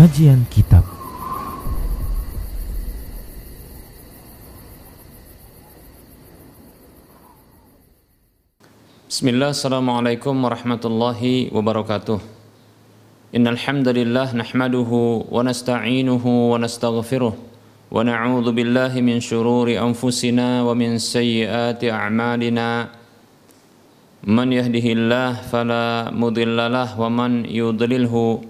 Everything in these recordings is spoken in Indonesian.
Kajian Kitab. Bismillah, Assalamualaikum warahmatullahi wabarakatuh. Innal hamdalillah nahmaduhu wa nasta'inuhu wa nastaghfiruh wa na'udzu billahi min shururi anfusina wa min sayyiati a'malina. Man yahdihillah fala mudhillalah wa man yudlilhu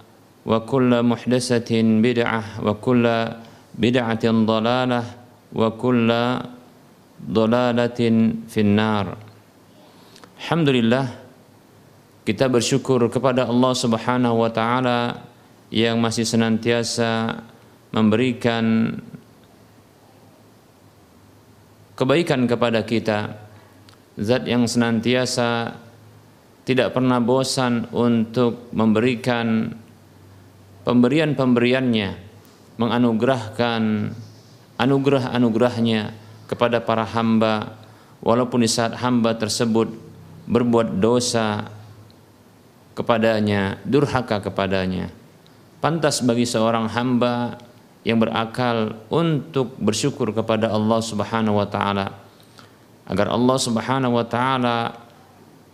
وكل محدثة بدعة وكل بدعة ضلالة وكل dolalatin finnar. Alhamdulillah kita bersyukur kepada Allah Subhanahu wa taala yang masih senantiasa memberikan kebaikan kepada kita. Zat yang senantiasa tidak pernah bosan untuk memberikan pemberian-pemberiannya, menganugerahkan anugerah-anugerahnya kepada para hamba walaupun di saat hamba tersebut berbuat dosa kepadanya, durhaka kepadanya. Pantas bagi seorang hamba yang berakal untuk bersyukur kepada Allah Subhanahu wa taala agar Allah Subhanahu wa taala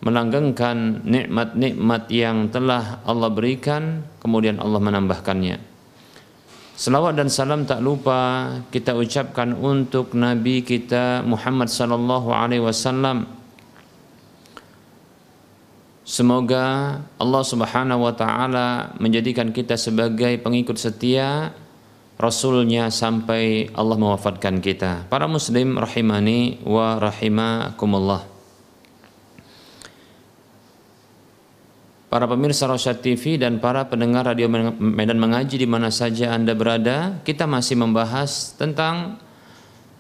melanggengkan nikmat-nikmat yang telah Allah berikan kemudian Allah menambahkannya. Selawat dan salam tak lupa kita ucapkan untuk Nabi kita Muhammad sallallahu alaihi wasallam. Semoga Allah Subhanahu wa taala menjadikan kita sebagai pengikut setia Rasulnya sampai Allah mewafatkan kita. Para muslim rahimani wa rahimakumullah. Para pemirsa Rosyad TV dan para pendengar radio Medan Mengaji di mana saja Anda berada, kita masih membahas tentang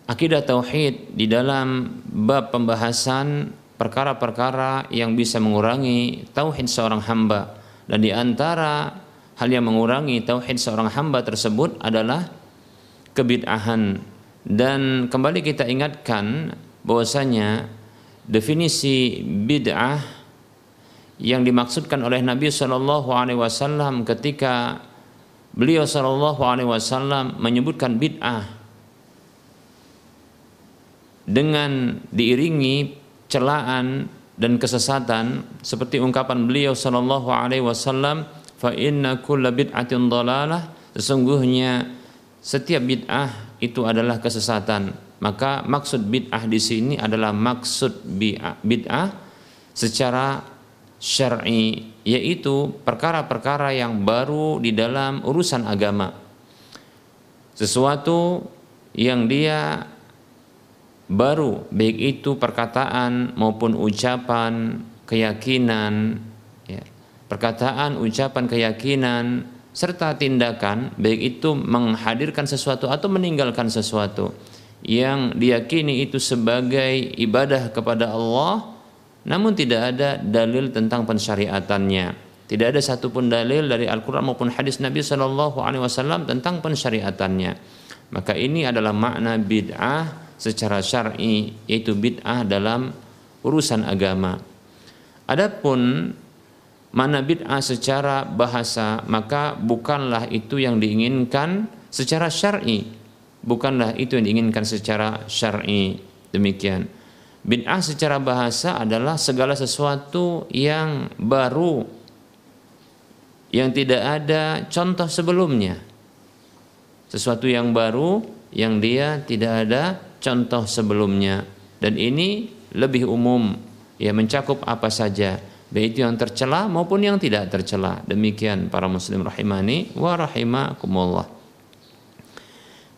akidah tauhid di dalam bab pembahasan perkara-perkara yang bisa mengurangi tauhid seorang hamba. Dan di antara hal yang mengurangi tauhid seorang hamba tersebut adalah kebid'ahan. Dan kembali kita ingatkan bahwasanya definisi bid'ah yang dimaksudkan oleh Nabi Shallallahu Alaihi Wasallam ketika beliau Shallallahu Alaihi Wasallam menyebutkan bid'ah dengan diiringi celaan dan kesesatan seperti ungkapan beliau Shallallahu Alaihi Wasallam fa inna kulla bid'atin dalalah sesungguhnya setiap bid'ah itu adalah kesesatan. Maka maksud bid'ah di sini adalah maksud bid'ah secara syar'i yaitu perkara-perkara yang baru di dalam urusan agama. Sesuatu yang dia baru baik itu perkataan maupun ucapan, keyakinan, ya. Perkataan, ucapan, keyakinan serta tindakan baik itu menghadirkan sesuatu atau meninggalkan sesuatu yang diyakini itu sebagai ibadah kepada Allah namun tidak ada dalil tentang pensyariatannya. Tidak ada satupun dalil dari Al-Quran maupun hadis Nabi Shallallahu Alaihi Wasallam tentang pensyariatannya. Maka ini adalah makna bid'ah secara syar'i yaitu bid'ah dalam urusan agama. Adapun mana bid'ah secara bahasa maka bukanlah itu yang diinginkan secara syar'i. Bukanlah itu yang diinginkan secara syar'i. Demikian. Bid'ah secara bahasa adalah segala sesuatu yang baru yang tidak ada contoh sebelumnya. Sesuatu yang baru yang dia tidak ada contoh sebelumnya. Dan ini lebih umum ya mencakup apa saja. Baik itu yang tercela maupun yang tidak tercela. Demikian para muslim rahimani wa rahimakumullah.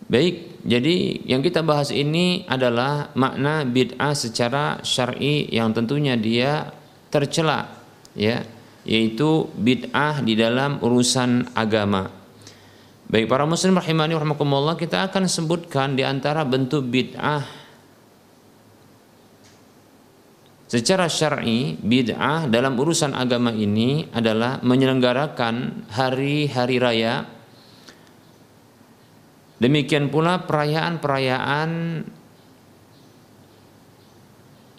Baik jadi yang kita bahas ini adalah makna bid'ah secara syar'i yang tentunya dia tercela ya yaitu bid'ah di dalam urusan agama. Baik para muslim rahimani rahimakumullah kita akan sebutkan di antara bentuk bid'ah. Secara syar'i bid'ah dalam urusan agama ini adalah menyelenggarakan hari-hari raya Demikian pula perayaan-perayaan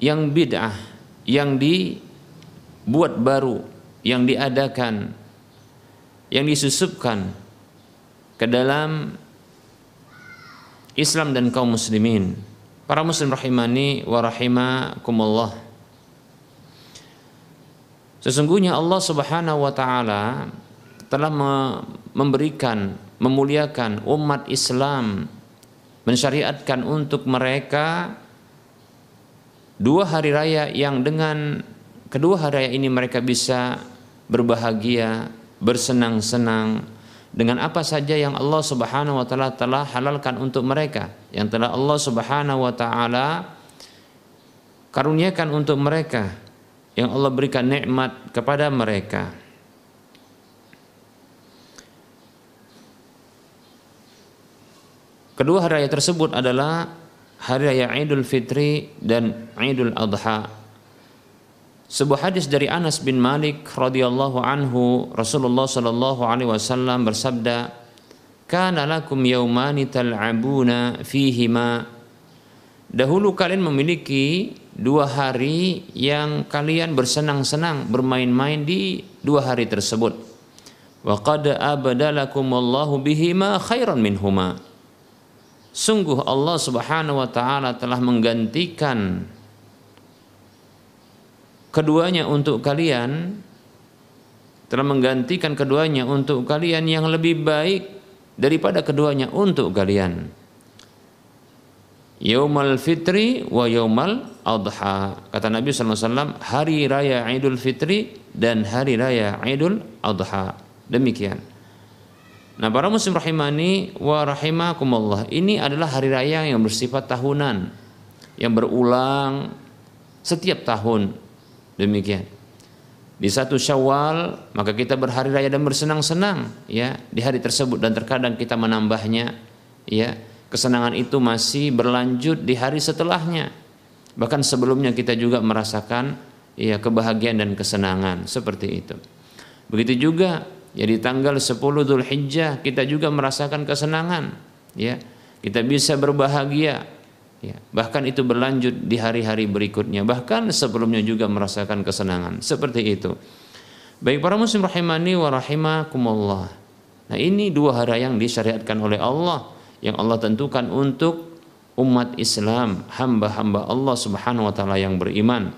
yang bid'ah yang dibuat baru, yang diadakan, yang disusupkan ke dalam Islam dan kaum muslimin. Para muslim rahimani wa rahimakumullah. Sesungguhnya Allah Subhanahu wa taala telah memberikan memuliakan umat Islam mensyariatkan untuk mereka dua hari raya yang dengan kedua hari raya ini mereka bisa berbahagia, bersenang-senang, dengan apa saja yang Allah Subhanahu wa taala telah halalkan untuk mereka yang telah Allah Subhanahu wa taala karuniakan untuk mereka yang Allah berikan nikmat kepada mereka Kedua hari raya tersebut adalah hari raya Idul Fitri dan Idul Adha sebuah hadis dari Anas bin Malik radhiyallahu anhu Rasulullah sallallahu alaihi wasallam bersabda, "Kana lakum yaumani tal'abuna fihima." Dahulu kalian memiliki dua hari yang kalian bersenang-senang bermain-main di dua hari tersebut. Wa qad abdalakum Allahu bihima khairan minhuma. Sungguh Allah Subhanahu wa taala telah menggantikan keduanya untuk kalian telah menggantikan keduanya untuk kalian yang lebih baik daripada keduanya untuk kalian. Yaumal fitri wa yaumal adha. Kata Nabi SAW, hari raya Idul Fitri dan hari raya Idul Adha. Demikian. Nah para muslim rahimani wa rahimakumullah. Ini adalah hari raya yang bersifat tahunan. Yang berulang setiap tahun Demikian. Di satu Syawal maka kita berhari raya dan bersenang-senang ya di hari tersebut dan terkadang kita menambahnya ya. Kesenangan itu masih berlanjut di hari setelahnya. Bahkan sebelumnya kita juga merasakan ya kebahagiaan dan kesenangan seperti itu. Begitu juga ya tanggal 10 Dzulhijjah kita juga merasakan kesenangan ya. Kita bisa berbahagia Ya, bahkan itu berlanjut di hari-hari berikutnya, bahkan sebelumnya juga merasakan kesenangan. Seperti itu. Baik para muslim rahimani wa rahimakumullah. Nah, ini dua hari yang disyariatkan oleh Allah yang Allah tentukan untuk umat Islam, hamba-hamba Allah Subhanahu wa taala yang beriman.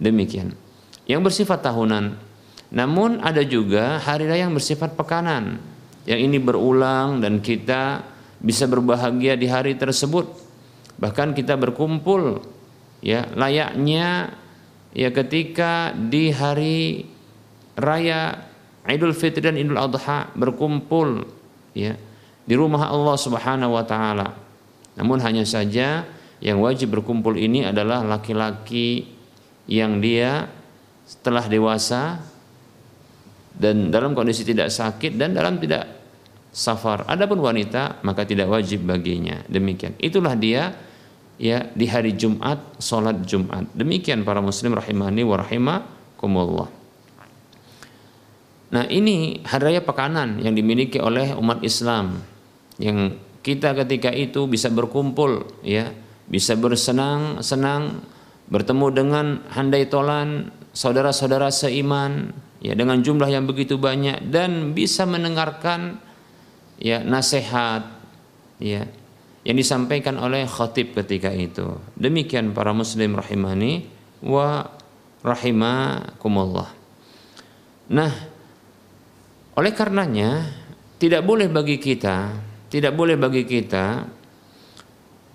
Demikian. Yang bersifat tahunan. Namun ada juga hari raya yang bersifat pekanan. Yang ini berulang dan kita bisa berbahagia di hari tersebut bahkan kita berkumpul ya layaknya ya ketika di hari raya Idul Fitri dan Idul Adha berkumpul ya di rumah Allah Subhanahu wa taala. Namun hanya saja yang wajib berkumpul ini adalah laki-laki yang dia setelah dewasa dan dalam kondisi tidak sakit dan dalam tidak safar. Adapun wanita maka tidak wajib baginya. Demikian. Itulah dia ya di hari Jumat sholat Jumat. Demikian para muslim rahimani wa rahimakumullah. Nah ini hari raya pekanan yang dimiliki oleh umat Islam yang kita ketika itu bisa berkumpul ya bisa bersenang-senang bertemu dengan handai tolan saudara-saudara seiman ya dengan jumlah yang begitu banyak dan bisa mendengarkan ya nasihat ya yang disampaikan oleh khatib ketika itu. Demikian para muslim rahimani wa rahimakumullah. Nah, oleh karenanya tidak boleh bagi kita, tidak boleh bagi kita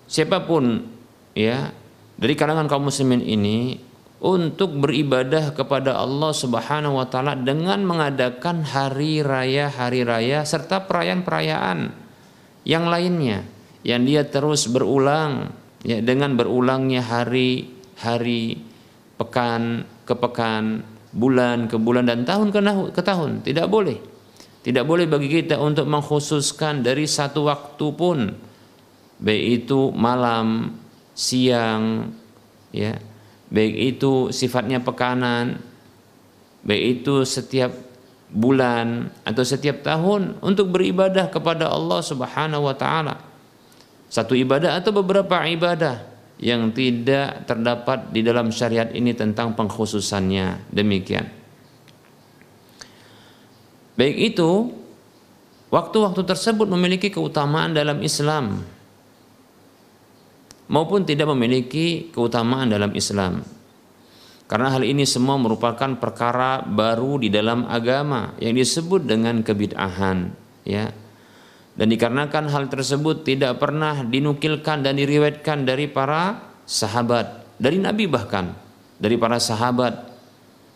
siapa pun ya dari kalangan kaum muslimin ini untuk beribadah kepada Allah Subhanahu wa taala dengan mengadakan hari raya hari raya serta perayaan-perayaan yang lainnya yang dia terus berulang ya dengan berulangnya hari hari pekan ke pekan bulan ke bulan dan tahun ke tahun. Tidak boleh. Tidak boleh bagi kita untuk mengkhususkan dari satu waktu pun baik itu malam siang ya baik itu sifatnya pekanan, baik itu setiap bulan atau setiap tahun untuk beribadah kepada Allah Subhanahu wa taala. Satu ibadah atau beberapa ibadah yang tidak terdapat di dalam syariat ini tentang pengkhususannya. Demikian. Baik itu waktu-waktu tersebut memiliki keutamaan dalam Islam maupun tidak memiliki keutamaan dalam Islam. Karena hal ini semua merupakan perkara baru di dalam agama yang disebut dengan kebid'ahan, ya. Dan dikarenakan hal tersebut tidak pernah dinukilkan dan diriwayatkan dari para sahabat, dari nabi bahkan, dari para sahabat,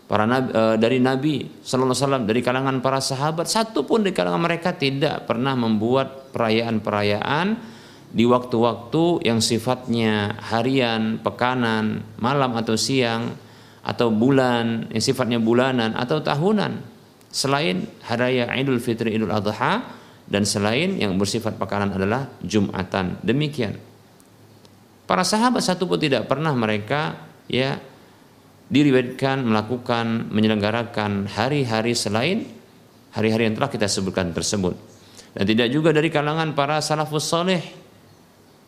para nabi, e, dari nabi sallallahu alaihi wasallam dari kalangan para sahabat satu pun di kalangan mereka tidak pernah membuat perayaan-perayaan di waktu-waktu yang sifatnya harian, pekanan, malam atau siang atau bulan yang sifatnya bulanan atau tahunan selain hari raya Idul Fitri Idul Adha dan selain yang bersifat pekanan adalah Jumatan. Demikian. Para sahabat satu pun tidak pernah mereka ya diriwayatkan melakukan menyelenggarakan hari-hari selain hari-hari yang telah kita sebutkan tersebut. Dan tidak juga dari kalangan para salafus soleh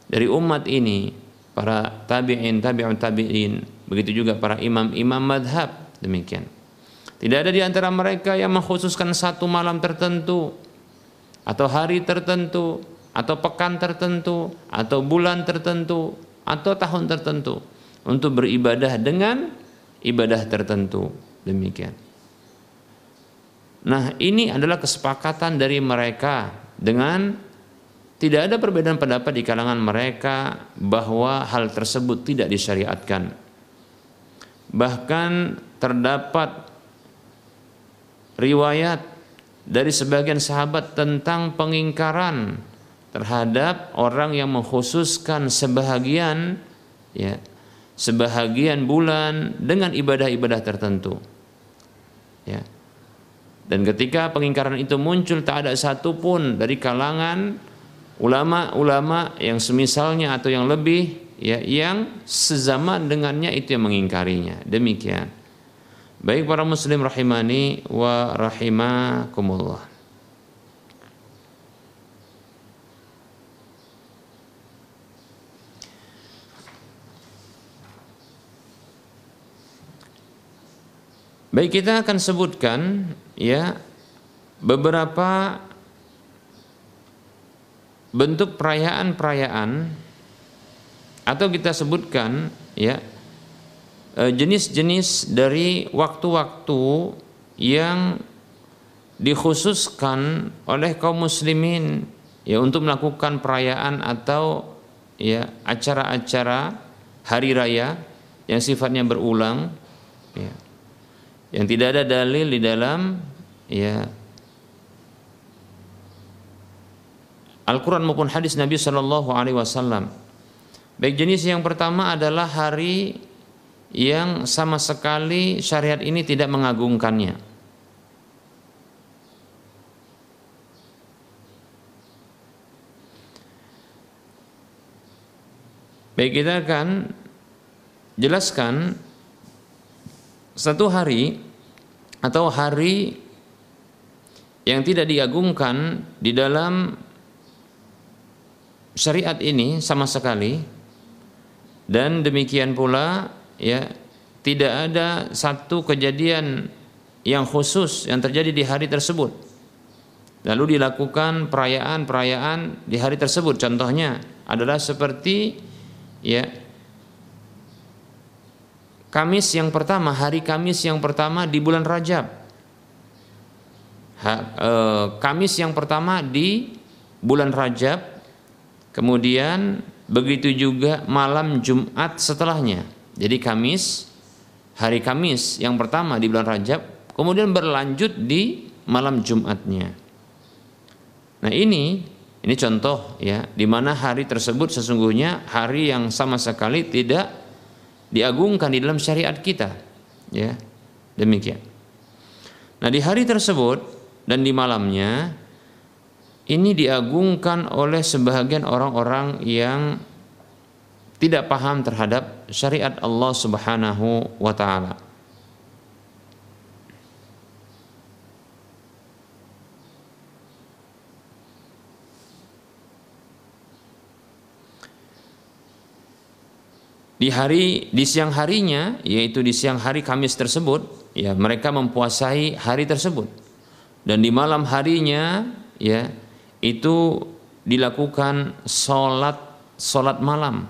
dari umat ini para tabi'in tabi'un tabi'in begitu juga para imam-imam madhab demikian. Tidak ada di antara mereka yang mengkhususkan satu malam tertentu atau hari tertentu atau pekan tertentu atau bulan tertentu atau tahun tertentu untuk beribadah dengan ibadah tertentu. Demikian. Nah, ini adalah kesepakatan dari mereka dengan tidak ada perbedaan pendapat di kalangan mereka bahwa hal tersebut tidak disyariatkan. Bahkan terdapat riwayat dari sebagian sahabat tentang pengingkaran terhadap orang yang mengkhususkan sebahagian ya sebahagian bulan dengan ibadah-ibadah tertentu. Ya. Dan ketika pengingkaran itu muncul tak ada satupun dari kalangan ulama-ulama yang semisalnya atau yang lebih ya yang sezaman dengannya itu yang mengingkarinya. Demikian. Baik para muslim rahimani wa rahimakumullah. Baik kita akan sebutkan ya beberapa bentuk perayaan-perayaan atau kita sebutkan ya eh, jenis-jenis dari waktu-waktu yang dikhususkan oleh kaum muslimin ya untuk melakukan perayaan atau ya acara-acara hari raya yang sifatnya berulang ya. Yang tidak ada dalil di dalam ya Al-Quran maupun hadis Nabi Shallallahu Alaihi Wasallam. Baik jenis yang pertama adalah hari yang sama sekali syariat ini tidak mengagungkannya. Baik kita akan jelaskan satu hari atau hari yang tidak diagungkan di dalam syariat ini sama sekali dan demikian pula ya tidak ada satu kejadian yang khusus yang terjadi di hari tersebut. Lalu dilakukan perayaan-perayaan di hari tersebut. Contohnya adalah seperti ya Kamis yang pertama, hari Kamis yang pertama di bulan Rajab. Ha, e, Kamis yang pertama di bulan Rajab. Kemudian begitu juga malam Jumat setelahnya. Jadi Kamis, hari Kamis yang pertama di bulan Rajab, kemudian berlanjut di malam Jumatnya. Nah ini ini contoh ya di mana hari tersebut sesungguhnya hari yang sama sekali tidak diagungkan di dalam syariat kita. Ya. Demikian. Nah, di hari tersebut dan di malamnya ini diagungkan oleh sebagian orang-orang yang tidak paham terhadap syariat Allah Subhanahu wa taala. di hari di siang harinya yaitu di siang hari Kamis tersebut ya mereka mempuasai hari tersebut dan di malam harinya ya itu dilakukan sholat sholat malam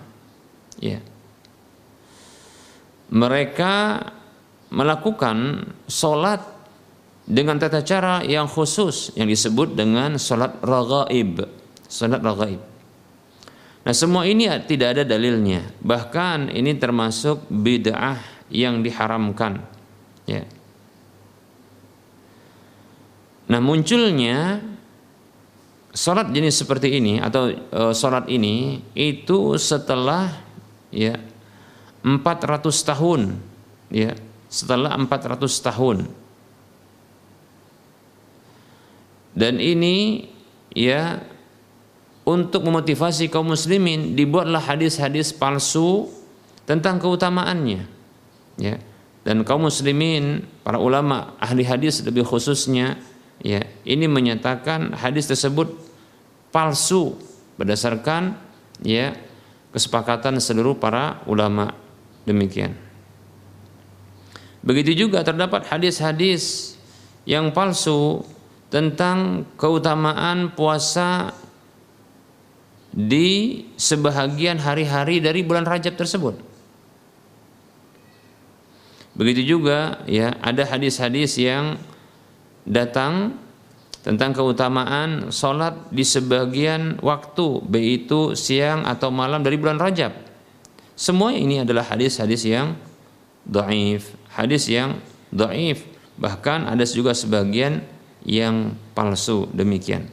ya mereka melakukan sholat dengan tata cara yang khusus yang disebut dengan sholat ragaib sholat ragaib Nah, semua ini tidak ada dalilnya. Bahkan ini termasuk bid'ah yang diharamkan. Ya. Nah, munculnya sholat jenis seperti ini atau e, sholat ini itu setelah ya 400 tahun ya setelah 400 tahun. Dan ini ya untuk memotivasi kaum muslimin dibuatlah hadis-hadis palsu tentang keutamaannya ya. Dan kaum muslimin para ulama ahli hadis lebih khususnya ya ini menyatakan hadis tersebut palsu berdasarkan ya kesepakatan seluruh para ulama demikian begitu juga terdapat hadis-hadis yang palsu tentang keutamaan puasa di sebahagian hari-hari dari bulan Rajab tersebut. Begitu juga ya ada hadis-hadis yang datang tentang keutamaan sholat di sebagian waktu baik itu siang atau malam dari bulan Rajab. Semua ini adalah hadis-hadis yang doif, hadis yang doif. Bahkan ada juga sebagian yang palsu demikian.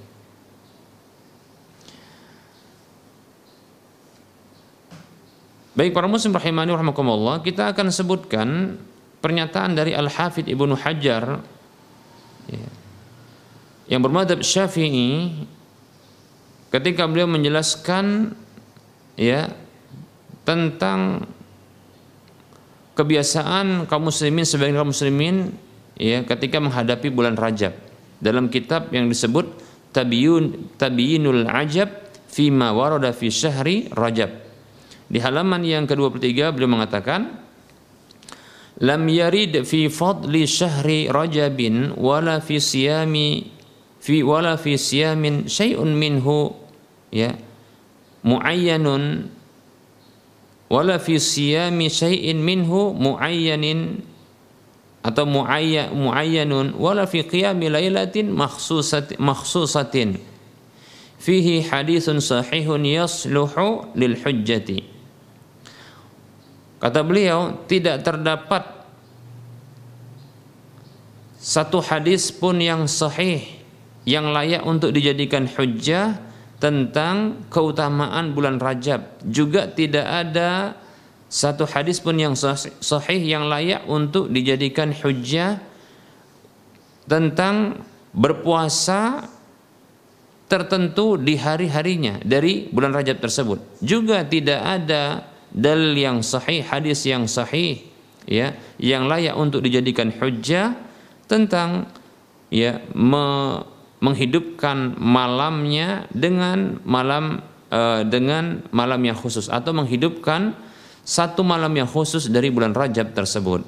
Baik para muslim rahimani rahimakumullah, kita akan sebutkan pernyataan dari Al-Hafidh Ibnu Hajar yang bermadhab Syafi'i ketika beliau menjelaskan ya tentang kebiasaan kaum muslimin sebagian kaum muslimin ya ketika menghadapi bulan Rajab. Dalam kitab yang disebut Tabiyun Tabiyinul Ajab fima warada fi syahri Rajab. Di halaman yang ke-23 beliau mengatakan lam yarid fi fadli syahri rajabin wala fi siyami fi wala fi siyamin syai'un minhu ya muayyanun wala fi siyami syai'in minhu muayyanin atau muayya, muayyanun wala fi qiyami lailatin makhsusatin makhsusatin fihi hadithun sahihun yasluhu lil hujjati Kata beliau, tidak terdapat satu hadis pun yang sahih yang layak untuk dijadikan hujjah tentang keutamaan bulan Rajab. Juga tidak ada satu hadis pun yang sahih yang layak untuk dijadikan hujjah tentang berpuasa tertentu di hari-harinya dari bulan Rajab tersebut. Juga tidak ada dalil yang sahih, hadis yang sahih ya, yang layak untuk dijadikan hujjah tentang ya me, menghidupkan malamnya dengan malam uh, dengan malam yang khusus atau menghidupkan satu malam yang khusus dari bulan Rajab tersebut.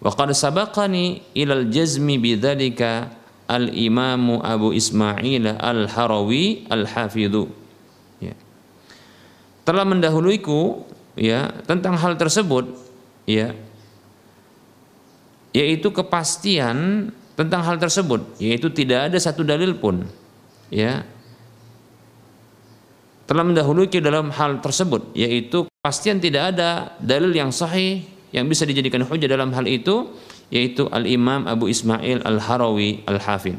Wa qad sabaqani ilal jazmi bidzalika al-Imamu Abu Ismail Al-Harawi Al-Hafidhu. Ya. Telah mendahuluiku ya tentang hal tersebut ya yaitu kepastian tentang hal tersebut yaitu tidak ada satu dalil pun ya telah mendahului dalam hal tersebut yaitu pastian tidak ada dalil yang sahih yang bisa dijadikan hujah dalam hal itu yaitu Al-Imam Abu Ismail Al-Harawi Al-Hafid.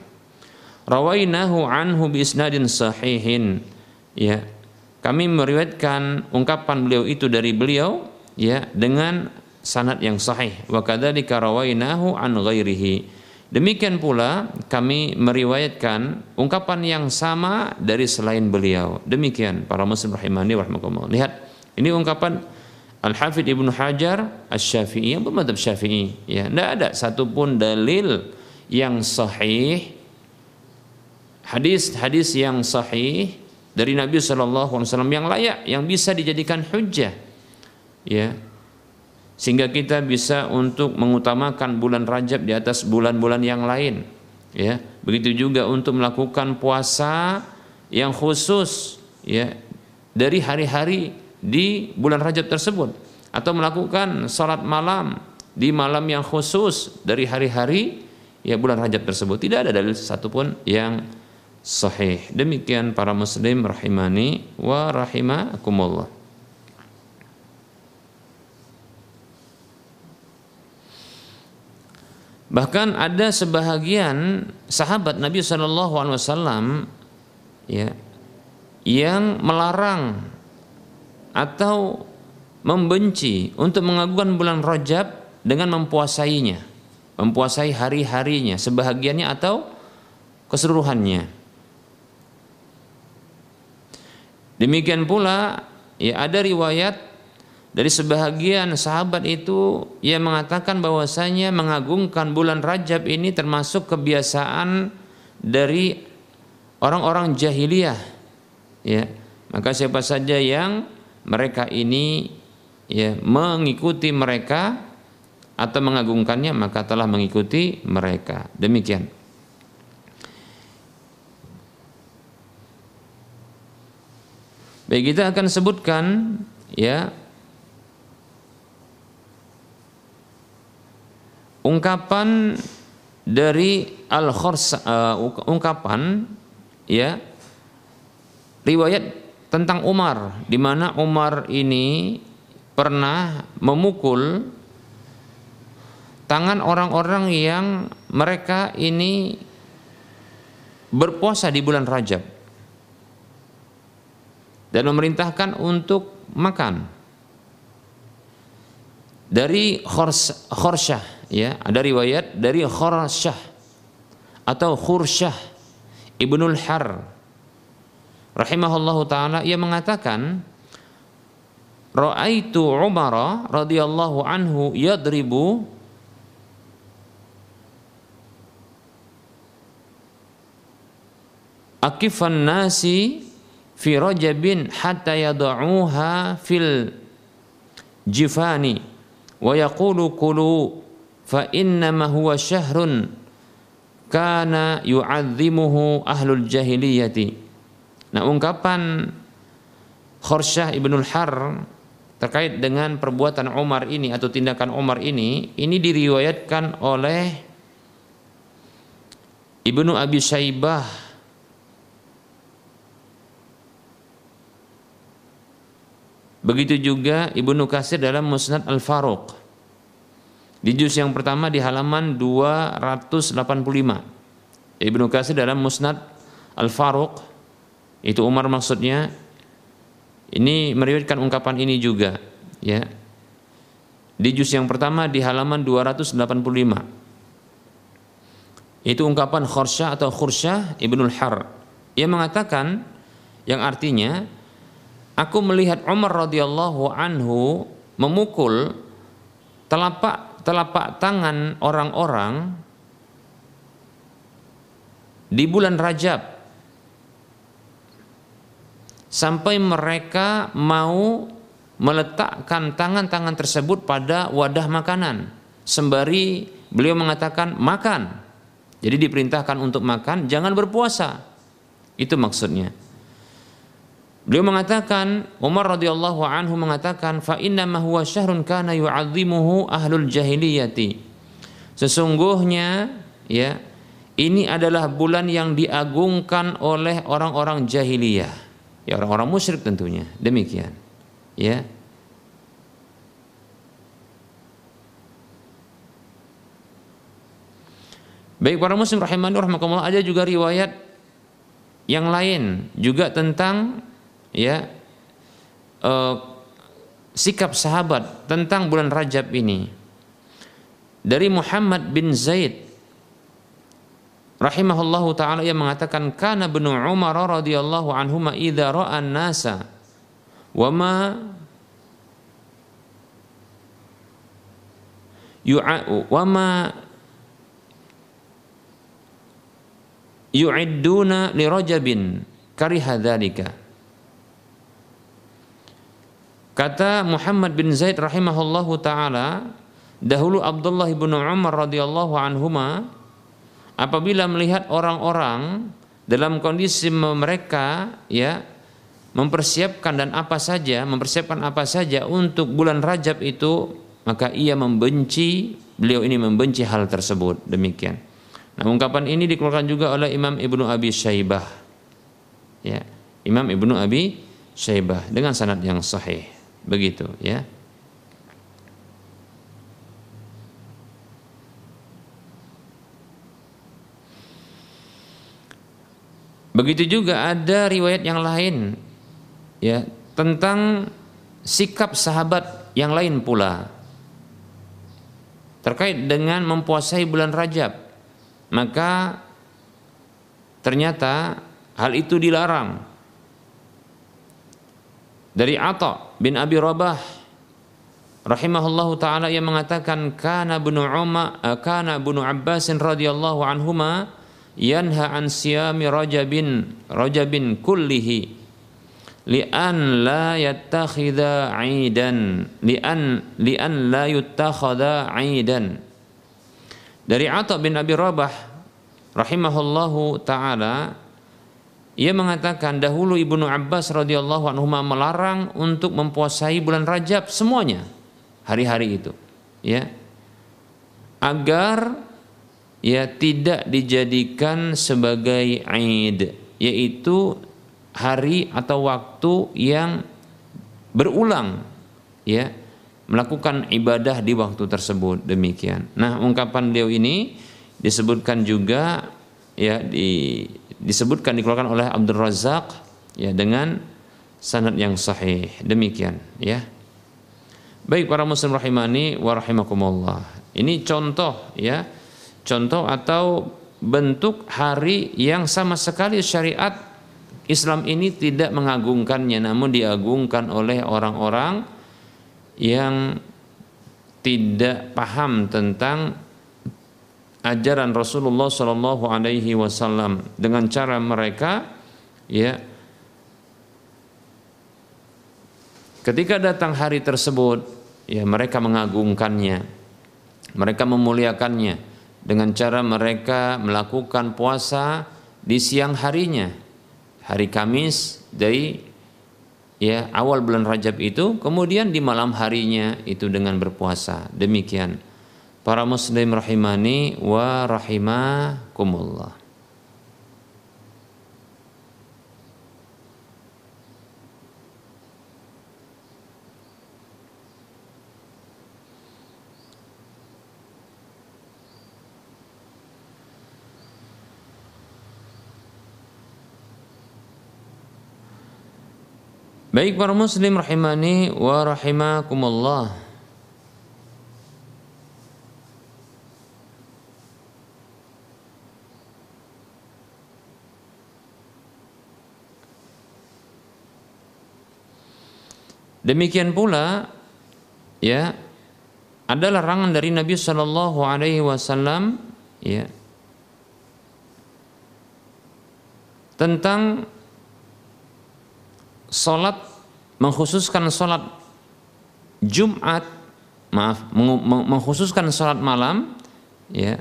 Rawainahu anhu bi isnadin sahihin. Ya. Kami meriwayatkan ungkapan beliau itu dari beliau ya dengan sanad yang sahih. Wa kadzalika rawainahu an ghairihi. Demikian pula kami meriwayatkan ungkapan yang sama dari selain beliau. Demikian para muslim rahimani rahimakumullah. Lihat, ini ungkapan Al-Hafidh Ibnu Hajar Asy-Syafi'i yang bermadhab Syafi'i. Ya, tidak ada satupun dalil yang sahih hadis-hadis yang sahih dari Nabi Wasallam yang layak yang bisa dijadikan hujjah. Ya, sehingga kita bisa untuk mengutamakan bulan Rajab di atas bulan-bulan yang lain ya. Begitu juga untuk melakukan puasa yang khusus ya dari hari-hari di bulan Rajab tersebut. Atau melakukan salat malam di malam yang khusus dari hari-hari ya bulan Rajab tersebut. Tidak ada dalil satupun yang sahih demikian para muslim rahimani wa rahimakumullah Bahkan ada sebahagian sahabat Nabi Wasallam ya yang melarang atau membenci untuk mengagungkan bulan Rajab dengan mempuasainya, mempuasai hari-harinya, sebahagiannya atau keseluruhannya. Demikian pula ya ada riwayat dari sebahagian sahabat itu ia mengatakan bahwasanya mengagungkan bulan Rajab ini termasuk kebiasaan dari orang-orang jahiliyah. Ya, maka siapa saja yang mereka ini ya mengikuti mereka atau mengagungkannya maka telah mengikuti mereka. Demikian. Baik kita akan sebutkan ya ungkapan dari al khorsa uh, ungkapan ya riwayat tentang Umar di mana Umar ini pernah memukul tangan orang-orang yang mereka ini berpuasa di bulan Rajab dan memerintahkan untuk makan. Dari Khorsyah ya ada riwayat dari Khurasyah atau Khursyah Ibnul Har. Rahimahullahu taala ia mengatakan Ra'aitu Umar radhiyallahu anhu yadribu akifan nasi fi rajabin hatta yad'uha fil jifani wa yaqulu kulu fa innama huwa syahrun kana yu'azzimuhu ahlul jahiliyati. Nah, ungkapan Khorsyah ibnul Har terkait dengan perbuatan Umar ini atau tindakan Umar ini, ini diriwayatkan oleh Ibnu Abi Syaibah Begitu juga Ibnu Kasir dalam Musnad Al-Faruq di juz yang pertama di halaman 285. Ibnu Katsir dalam Musnad Al-Faruq itu Umar maksudnya ini meriwayatkan ungkapan ini juga ya. Di juz yang pertama di halaman 285. Itu ungkapan Khursyah atau Khursyah Ibnul Har. Ia mengatakan yang artinya aku melihat Umar radhiyallahu anhu memukul telapak telapak tangan orang-orang di bulan Rajab sampai mereka mau meletakkan tangan-tangan tersebut pada wadah makanan sembari beliau mengatakan makan. Jadi diperintahkan untuk makan, jangan berpuasa. Itu maksudnya. Beliau mengatakan Umar radhiyallahu anhu mengatakan fa inna ma huwa syahrun kana yu'azzimuhu ahlul jahiliyati. Sesungguhnya ya ini adalah bulan yang diagungkan oleh orang-orang jahiliyah. Ya orang-orang musyrik tentunya. Demikian. Ya. Baik para muslim rahimani rahimakumullah ada juga riwayat yang lain juga tentang ya. Uh, sikap sahabat tentang bulan Rajab ini. Dari Muhammad bin Zaid. Rahimahullahu taala yang mengatakan kana bin Umar radhiyallahu anhu ma idza ra'a nasa wa ma wa ma yu'idduna li rajabin kariha dzalika Kata Muhammad bin Zaid rahimahullahu taala, dahulu Abdullah bin Umar radhiyallahu anhuma apabila melihat orang-orang dalam kondisi mereka ya mempersiapkan dan apa saja, mempersiapkan apa saja untuk bulan Rajab itu, maka ia membenci, beliau ini membenci hal tersebut. Demikian. Nah, ungkapan ini dikeluarkan juga oleh Imam Ibnu Abi Syaibah. Ya, Imam Ibnu Abi Syaibah dengan sanad yang sahih. Begitu ya. Begitu juga ada riwayat yang lain ya tentang sikap sahabat yang lain pula terkait dengan mempuasai bulan Rajab. Maka ternyata hal itu dilarang dari Atha bin Abi Rabah rahimahullahu taala yang mengatakan kana bunu Umar eh, kana bunu Abbas radhiyallahu anhuma yanha an siyami rajabin rajabin kullihi li'an la yattakhidha 'aidan li'an li'an la yuttakhadha 'aidan. Dari Atha bin Abi Rabah rahimahullahu taala ia mengatakan dahulu Ibnu Abbas radhiyallahu anhu melarang untuk mempuasai bulan Rajab semuanya hari-hari itu, ya. Agar ya tidak dijadikan sebagai Aid, yaitu hari atau waktu yang berulang ya melakukan ibadah di waktu tersebut demikian. Nah, ungkapan beliau ini disebutkan juga ya di disebutkan dikeluarkan oleh Abdul Razak ya dengan sanad yang sahih. Demikian ya. Baik para muslim rahimani wa rahimakumullah. Ini contoh ya. Contoh atau bentuk hari yang sama sekali syariat Islam ini tidak mengagungkannya namun diagungkan oleh orang-orang yang tidak paham tentang ajaran Rasulullah Shallallahu Alaihi Wasallam dengan cara mereka ya ketika datang hari tersebut ya mereka mengagungkannya mereka memuliakannya dengan cara mereka melakukan puasa di siang harinya hari Kamis dari ya awal bulan Rajab itu kemudian di malam harinya itu dengan berpuasa. Demikian para muslim rahimani wa rahimakumullah. Baik para muslim rahimani wa rahimakumullah. Demikian pula ya ada larangan dari Nabi Shallallahu Alaihi Wasallam ya tentang solat mengkhususkan solat Jumat maaf mengkhususkan sholat malam ya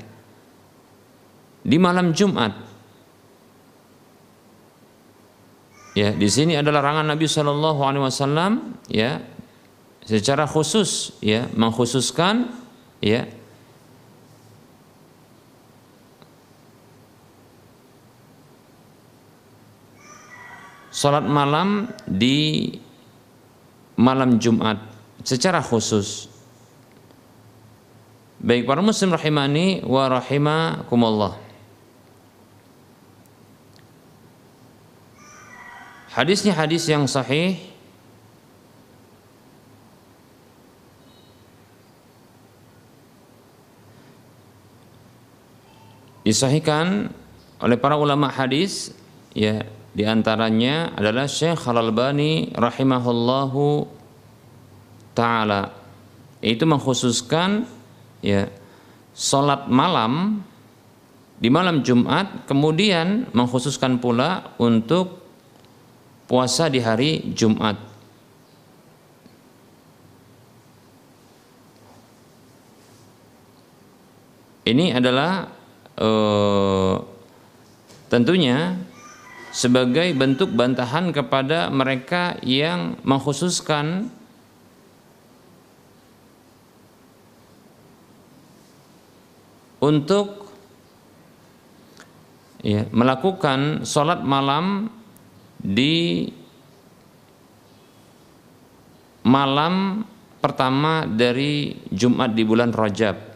di malam Jumat ya di sini adalah larangan Nabi Shallallahu Alaihi Wasallam ya secara khusus ya mengkhususkan ya sholat malam di malam Jumat secara khusus Baik para muslim rahimani wa rahimakumullah. Hadisnya hadis yang sahih. Disahihkan oleh para ulama hadis ya di antaranya adalah Syekh Al-Albani rahimahullahu taala. Itu mengkhususkan ya sholat malam di malam Jumat kemudian mengkhususkan pula untuk puasa di hari Jumat. Ini adalah uh, tentunya sebagai bentuk bantahan kepada mereka yang mengkhususkan untuk ya, melakukan sholat malam di malam pertama dari Jumat di bulan Rajab.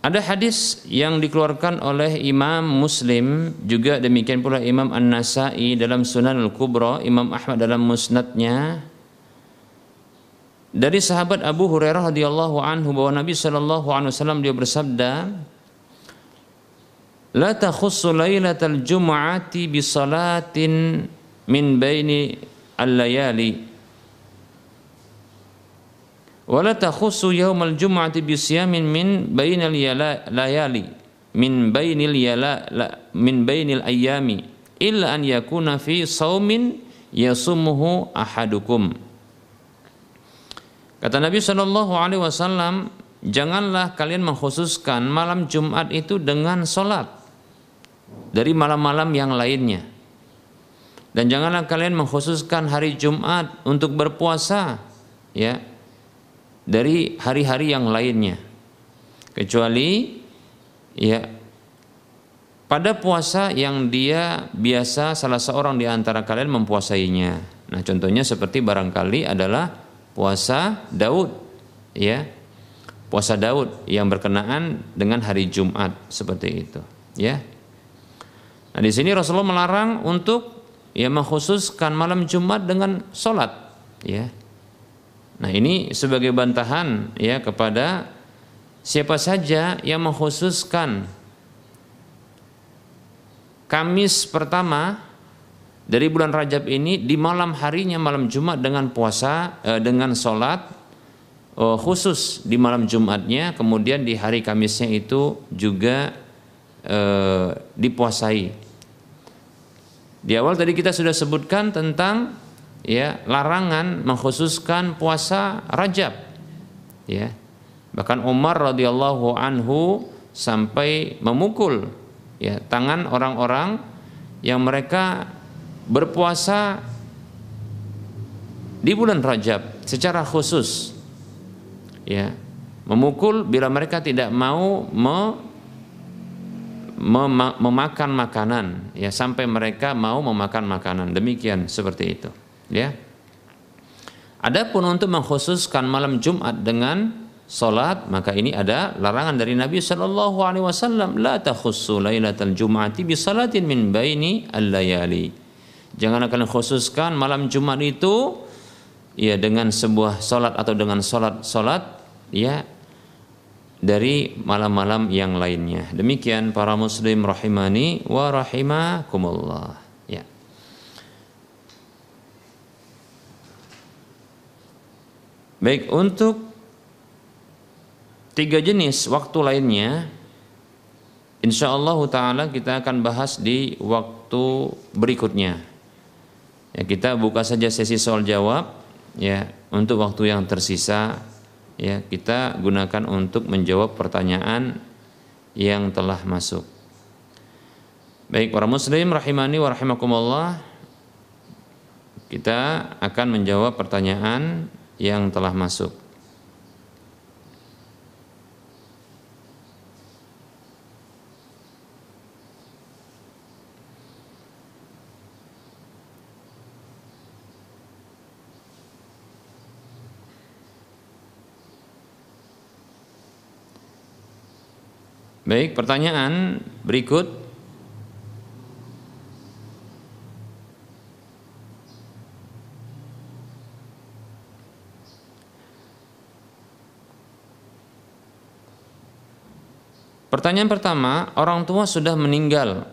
Ada hadis yang dikeluarkan oleh Imam Muslim juga demikian pula Imam An-Nasai dalam Sunan Al-Kubra, Imam Ahmad dalam Musnadnya dari sahabat Abu Hurairah radhiyallahu anhu bahwa Nabi sallallahu alaihi wasallam dia bersabda, "La takhussu lailatal jum'ati bi salatin min baini al-layali." Wa la takhussu yaumal jum'ati bi siyamin min bainal layali min bainil yala min bainil ayami illa an yakuna fi saumin yasumuhu ahadukum. Kata Nabi Shallallahu Alaihi Wasallam, janganlah kalian mengkhususkan malam Jumat itu dengan sholat dari malam-malam yang lainnya. Dan janganlah kalian mengkhususkan hari Jumat untuk berpuasa, ya, dari hari-hari yang lainnya. Kecuali, ya, pada puasa yang dia biasa salah seorang di antara kalian mempuasainya. Nah, contohnya seperti barangkali adalah puasa Daud ya puasa Daud yang berkenaan dengan hari Jumat seperti itu ya nah di sini Rasulullah melarang untuk ya mengkhususkan malam Jumat dengan sholat ya. Nah ini sebagai bantahan ya kepada siapa saja yang mengkhususkan Kamis pertama dari bulan Rajab ini di malam harinya malam Jumat dengan puasa eh, dengan sholat eh, khusus di malam Jumatnya kemudian di hari Kamisnya itu juga eh, dipuasai di awal tadi kita sudah sebutkan tentang ya larangan mengkhususkan puasa Rajab ya. Bahkan Umar radhiyallahu anhu sampai memukul ya tangan orang-orang yang mereka berpuasa di bulan Rajab secara khusus ya. Memukul bila mereka tidak mau me, mem, memakan makanan. Ya sampai mereka mau memakan makanan. Demikian seperti itu. Ya. Adapun untuk mengkhususkan malam Jumat dengan salat maka ini ada larangan dari Nabi sallallahu alaihi wasallam la takhussu lailatal jum'ati bi salatin min baini al-layali. Jangan kalian khususkan malam Jumat itu ya dengan sebuah solat atau dengan solat ya dari malam-malam yang lainnya. Demikian para muslim rahimani wa rahimakumullah. Ya. Baik untuk tiga jenis waktu lainnya Insya Allah Ta'ala kita akan bahas di waktu berikutnya Ya, kita buka saja sesi soal jawab ya untuk waktu yang tersisa ya kita gunakan untuk menjawab pertanyaan yang telah masuk. Baik para muslim rahimani wa rahimakumullah kita akan menjawab pertanyaan yang telah masuk. Baik, pertanyaan berikut. Pertanyaan pertama, orang tua sudah meninggal.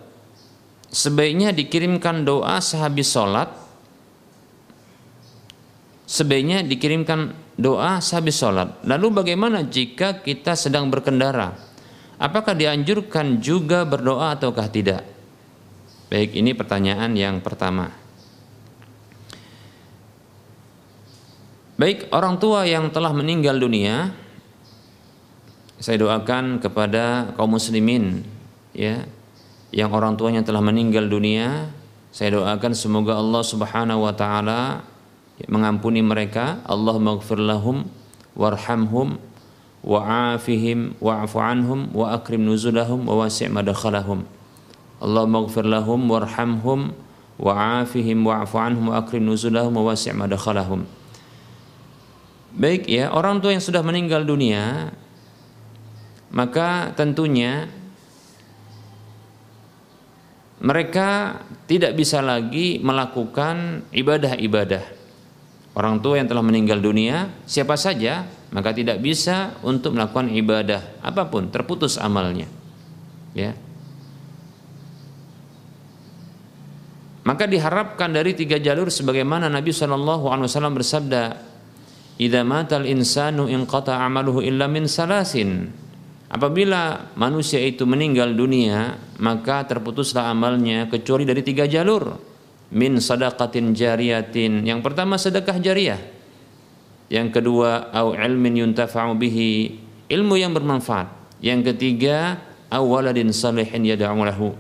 Sebaiknya dikirimkan doa sehabis sholat. Sebaiknya dikirimkan doa sehabis sholat. Lalu bagaimana jika kita sedang berkendara? Apakah dianjurkan juga berdoa ataukah tidak? Baik, ini pertanyaan yang pertama. Baik, orang tua yang telah meninggal dunia, saya doakan kepada kaum muslimin ya, yang orang tuanya telah meninggal dunia, saya doakan semoga Allah Subhanahu wa taala mengampuni mereka, Allah maghfir lahum warhamhum wa'afihim wa'fu anhum wa akrim nuzulahum wa wasi' madakhalahum Allahumma ighfir lahum warhamhum wa'afihim wa'fu anhum wa akrim nuzulahum wa wasi' Baik ya, orang tua yang sudah meninggal dunia maka tentunya mereka tidak bisa lagi melakukan ibadah-ibadah. Orang tua yang telah meninggal dunia, siapa saja maka tidak bisa untuk melakukan ibadah apa pun terputus amalnya ya maka diharapkan dari tiga jalur sebagaimana Nabi Shallallahu Alaihi Wasallam bersabda Idza matal insanu inqata amaluhu illa min salasin Apabila manusia itu meninggal dunia, maka terputuslah amalnya kecuali dari tiga jalur. Min sadaqatin jariyatin. Yang pertama sedekah jariah yang kedua au ilmin yuntafa'u bihi ilmu yang bermanfaat. Yang ketiga awaladin salihin yad'u lahu.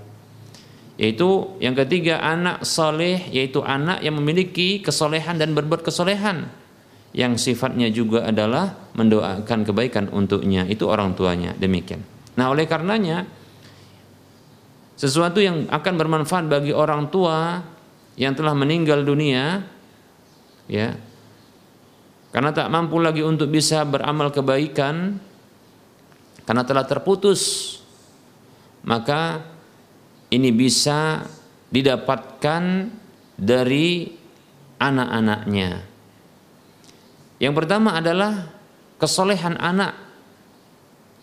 Yaitu yang ketiga anak saleh yaitu anak yang memiliki kesolehan dan berbuat kesolehan. Yang sifatnya juga adalah mendoakan kebaikan untuknya. Itu orang tuanya demikian. Nah oleh karenanya sesuatu yang akan bermanfaat bagi orang tua yang telah meninggal dunia ya karena tak mampu lagi untuk bisa beramal kebaikan karena telah terputus maka ini bisa didapatkan dari anak-anaknya. Yang pertama adalah kesolehan anak.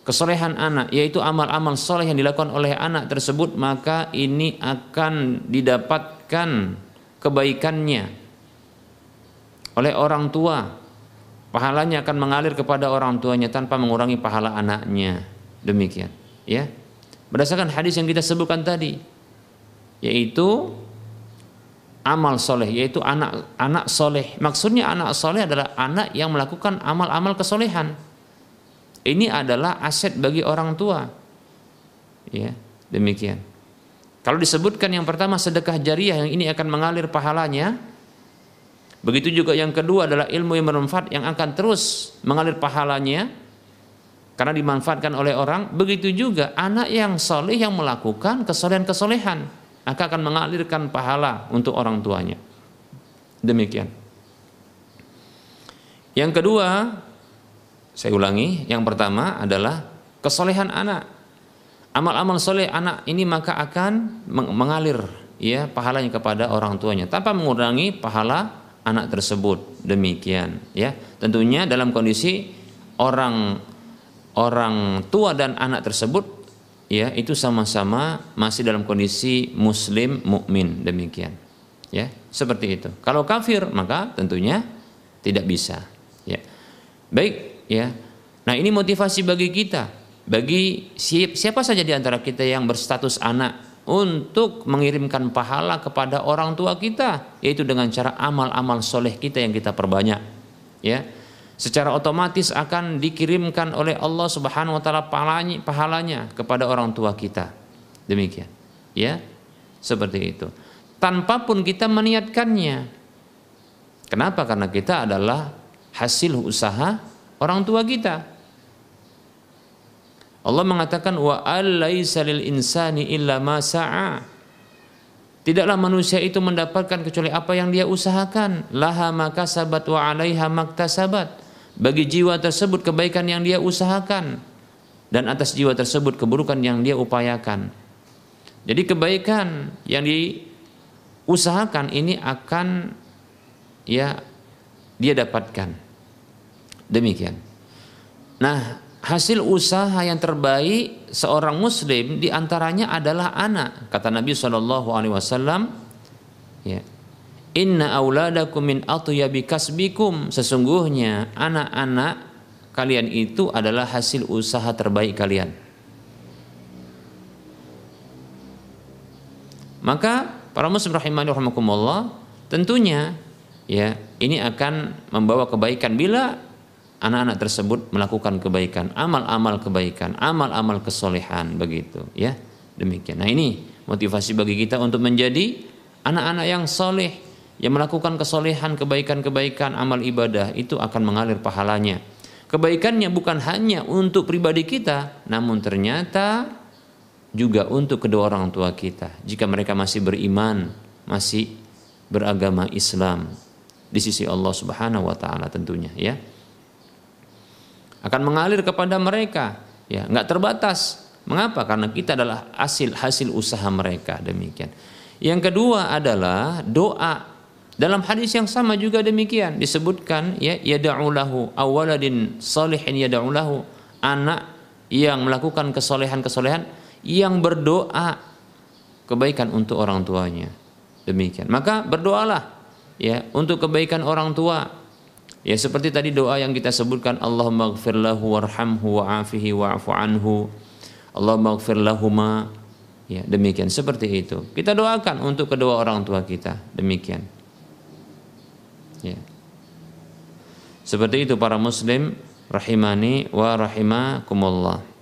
Kesolehan anak yaitu amal-amal soleh yang dilakukan oleh anak tersebut maka ini akan didapatkan kebaikannya oleh orang tua pahalanya akan mengalir kepada orang tuanya tanpa mengurangi pahala anaknya. Demikian, ya. Berdasarkan hadis yang kita sebutkan tadi, yaitu amal soleh, yaitu anak anak soleh. Maksudnya anak soleh adalah anak yang melakukan amal-amal kesolehan. Ini adalah aset bagi orang tua. Ya, demikian. Kalau disebutkan yang pertama sedekah jariah yang ini akan mengalir pahalanya, Begitu juga yang kedua adalah ilmu yang bermanfaat yang akan terus mengalir pahalanya karena dimanfaatkan oleh orang. Begitu juga anak yang soleh yang melakukan kesolehan-kesolehan maka akan mengalirkan pahala untuk orang tuanya. Demikian. Yang kedua, saya ulangi, yang pertama adalah kesolehan anak. Amal-amal soleh anak ini maka akan mengalir ya pahalanya kepada orang tuanya tanpa mengurangi pahala anak tersebut. Demikian ya. Tentunya dalam kondisi orang orang tua dan anak tersebut ya itu sama-sama masih dalam kondisi muslim mukmin. Demikian ya. Seperti itu. Kalau kafir maka tentunya tidak bisa ya. Baik ya. Nah ini motivasi bagi kita. Bagi siapa saja di antara kita yang berstatus anak untuk mengirimkan pahala kepada orang tua kita yaitu dengan cara amal-amal soleh kita yang kita perbanyak ya. Secara otomatis akan dikirimkan oleh Allah Subhanahu wa taala pahalanya, pahalanya kepada orang tua kita. Demikian ya. Seperti itu. Tanpa pun kita meniatkannya. Kenapa? Karena kita adalah hasil usaha orang tua kita Allah mengatakan wa alaisa lil insani illa ma sa'a. Tidaklah manusia itu mendapatkan kecuali apa yang dia usahakan. Laha maka sabat wa alaiha maktasabat. Bagi jiwa tersebut kebaikan yang dia usahakan dan atas jiwa tersebut keburukan yang dia upayakan. Jadi kebaikan yang diusahakan ini akan ya dia dapatkan. Demikian. Nah, hasil usaha yang terbaik seorang muslim di antaranya adalah anak kata Nabi Shallallahu Alaihi Wasallam. Ya. Inna auladakum min atyabi kasbikum. Sesungguhnya anak-anak kalian itu adalah hasil usaha terbaik kalian. Maka para muslim rahimani rahimakumullah tentunya ya ini akan membawa kebaikan bila anak-anak tersebut melakukan kebaikan, amal-amal kebaikan, amal-amal kesolehan begitu ya. Demikian. Nah, ini motivasi bagi kita untuk menjadi anak-anak yang soleh yang melakukan kesolehan, kebaikan-kebaikan, amal ibadah itu akan mengalir pahalanya. Kebaikannya bukan hanya untuk pribadi kita, namun ternyata juga untuk kedua orang tua kita. Jika mereka masih beriman, masih beragama Islam di sisi Allah Subhanahu wa taala tentunya ya akan mengalir kepada mereka. Ya nggak terbatas. Mengapa? Karena kita adalah hasil hasil usaha mereka. Demikian. Yang kedua adalah doa. Dalam hadis yang sama juga demikian. Disebutkan ya yad'ulahu awaladin salihin yad'ulahu anak yang melakukan kesolehan-kesolehan yang berdoa kebaikan untuk orang tuanya. Demikian. Maka berdoalah ya untuk kebaikan orang tua Ya seperti tadi doa yang kita sebutkan Allahumma gfir lahu warhamhu wa'afihi wa'afu anhu. Allahumma gfir lahuma. Ya demikian. Seperti itu. Kita doakan untuk kedua orang tua kita. Demikian. Ya. Seperti itu para muslim Rahimani wa rahimakumullah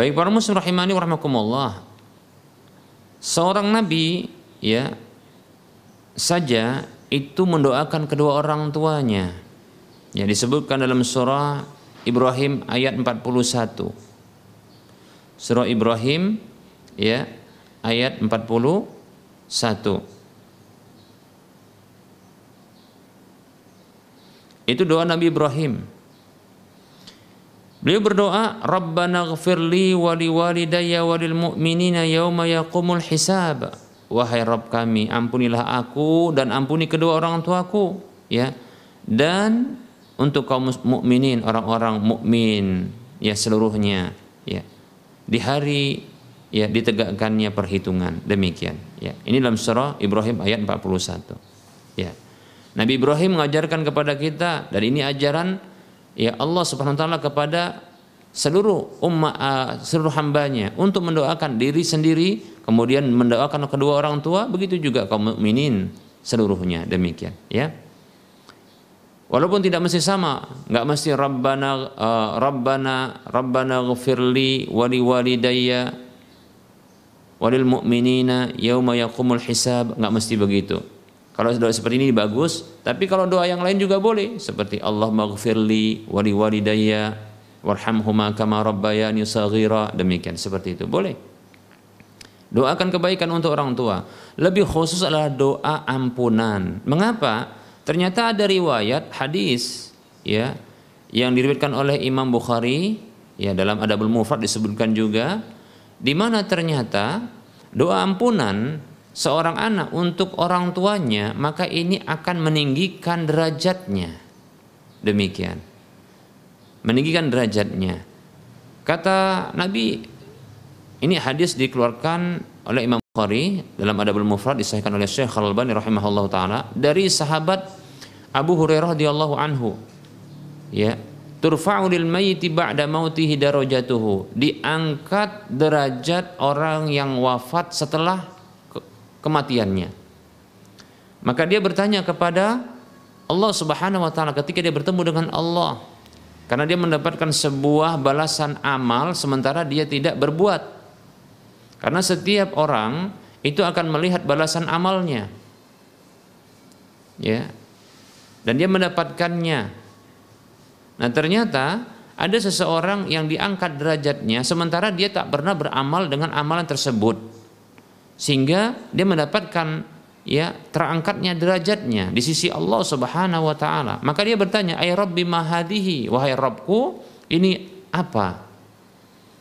Baik para muslim rahimani warahmatullah. Seorang nabi ya saja itu mendoakan kedua orang tuanya. Ya disebutkan dalam surah Ibrahim ayat 41. Surah Ibrahim ya ayat 41. Itu doa Nabi Ibrahim Beliau berdoa, Rabbana ghafirli wali walidayya walil mu'minina yawma yaqumul hisab. Wahai Rabb kami, ampunilah aku dan ampuni kedua orang tuaku, ya. Dan untuk kaum mukminin, orang-orang mukmin ya seluruhnya, ya. Di hari ya ditegakkannya perhitungan. Demikian, ya. Ini dalam surah Ibrahim ayat 41. Ya. Nabi Ibrahim mengajarkan kepada kita dan ini ajaran ya Allah Subhanahu wa taala kepada seluruh umat uh, seluruh hambanya untuk mendoakan diri sendiri kemudian mendoakan kedua orang tua begitu juga kaum mukminin seluruhnya. Demikian ya. Walaupun tidak mesti sama nggak mesti rabbana uh, rabbana rabbana ghfirli wali walidayya walil mu'minina yauma yaqumul hisab. Nggak mesti begitu kalau doa seperti ini bagus, tapi kalau doa yang lain juga boleh seperti Allah maghfirli wali walidayya warhamhuma kama rabbayani saghira demikian seperti itu boleh. Doakan kebaikan untuk orang tua. Lebih khusus adalah doa ampunan. Mengapa? Ternyata ada riwayat hadis ya yang diriwayatkan oleh Imam Bukhari ya dalam Adabul Mufrad disebutkan juga di mana ternyata doa ampunan seorang anak untuk orang tuanya, maka ini akan meninggikan derajatnya. Demikian. Meninggikan derajatnya. Kata Nabi ini hadis dikeluarkan oleh Imam Bukhari dalam Adabul Mufrad disahkan oleh Syekh Al-Albani rahimahullah taala dari sahabat Abu Hurairah radhiyallahu anhu. Ya, turfa'u lil mayyiti ba'da mautihi darajatuhu. Diangkat derajat orang yang wafat setelah kematiannya. Maka dia bertanya kepada Allah Subhanahu wa taala ketika dia bertemu dengan Allah. Karena dia mendapatkan sebuah balasan amal sementara dia tidak berbuat. Karena setiap orang itu akan melihat balasan amalnya. Ya. Dan dia mendapatkannya. Nah, ternyata ada seseorang yang diangkat derajatnya sementara dia tak pernah beramal dengan amalan tersebut. Sehingga dia mendapatkan ya terangkatnya derajatnya di sisi Allah Subhanahu wa taala. Maka dia bertanya, "Ay Rabbi mahadihi?" Wahai Rabbku, ini apa?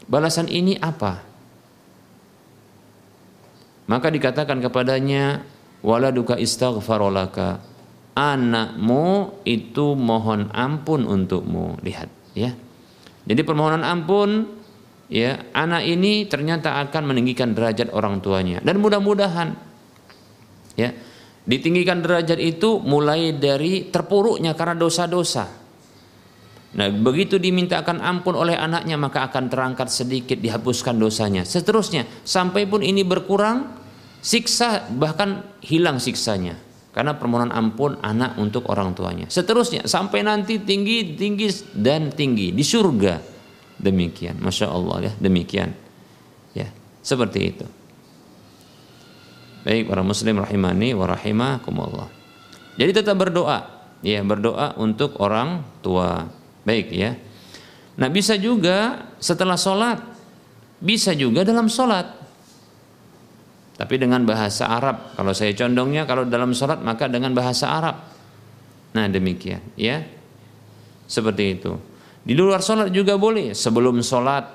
Balasan ini apa? Maka dikatakan kepadanya, "Waladuka istaghfarolaka." Anakmu itu mohon ampun untukmu. Lihat, ya. Jadi permohonan ampun ya, anak ini ternyata akan meninggikan derajat orang tuanya dan mudah-mudahan ya ditinggikan derajat itu mulai dari terpuruknya karena dosa-dosa Nah, begitu dimintakan ampun oleh anaknya maka akan terangkat sedikit dihapuskan dosanya. Seterusnya sampai pun ini berkurang siksa bahkan hilang siksanya karena permohonan ampun anak untuk orang tuanya. Seterusnya sampai nanti tinggi tinggi dan tinggi di surga. Demikian, masya Allah ya demikian. Ya seperti itu. Baik para muslim rahimani wa rahimakumullah. Jadi tetap berdoa, ya berdoa untuk orang tua. Baik ya. Nah bisa juga setelah sholat, bisa juga dalam sholat. Tapi dengan bahasa Arab. Kalau saya condongnya kalau dalam sholat maka dengan bahasa Arab. Nah demikian ya. Seperti itu. Di luar sholat juga boleh. Sebelum sholat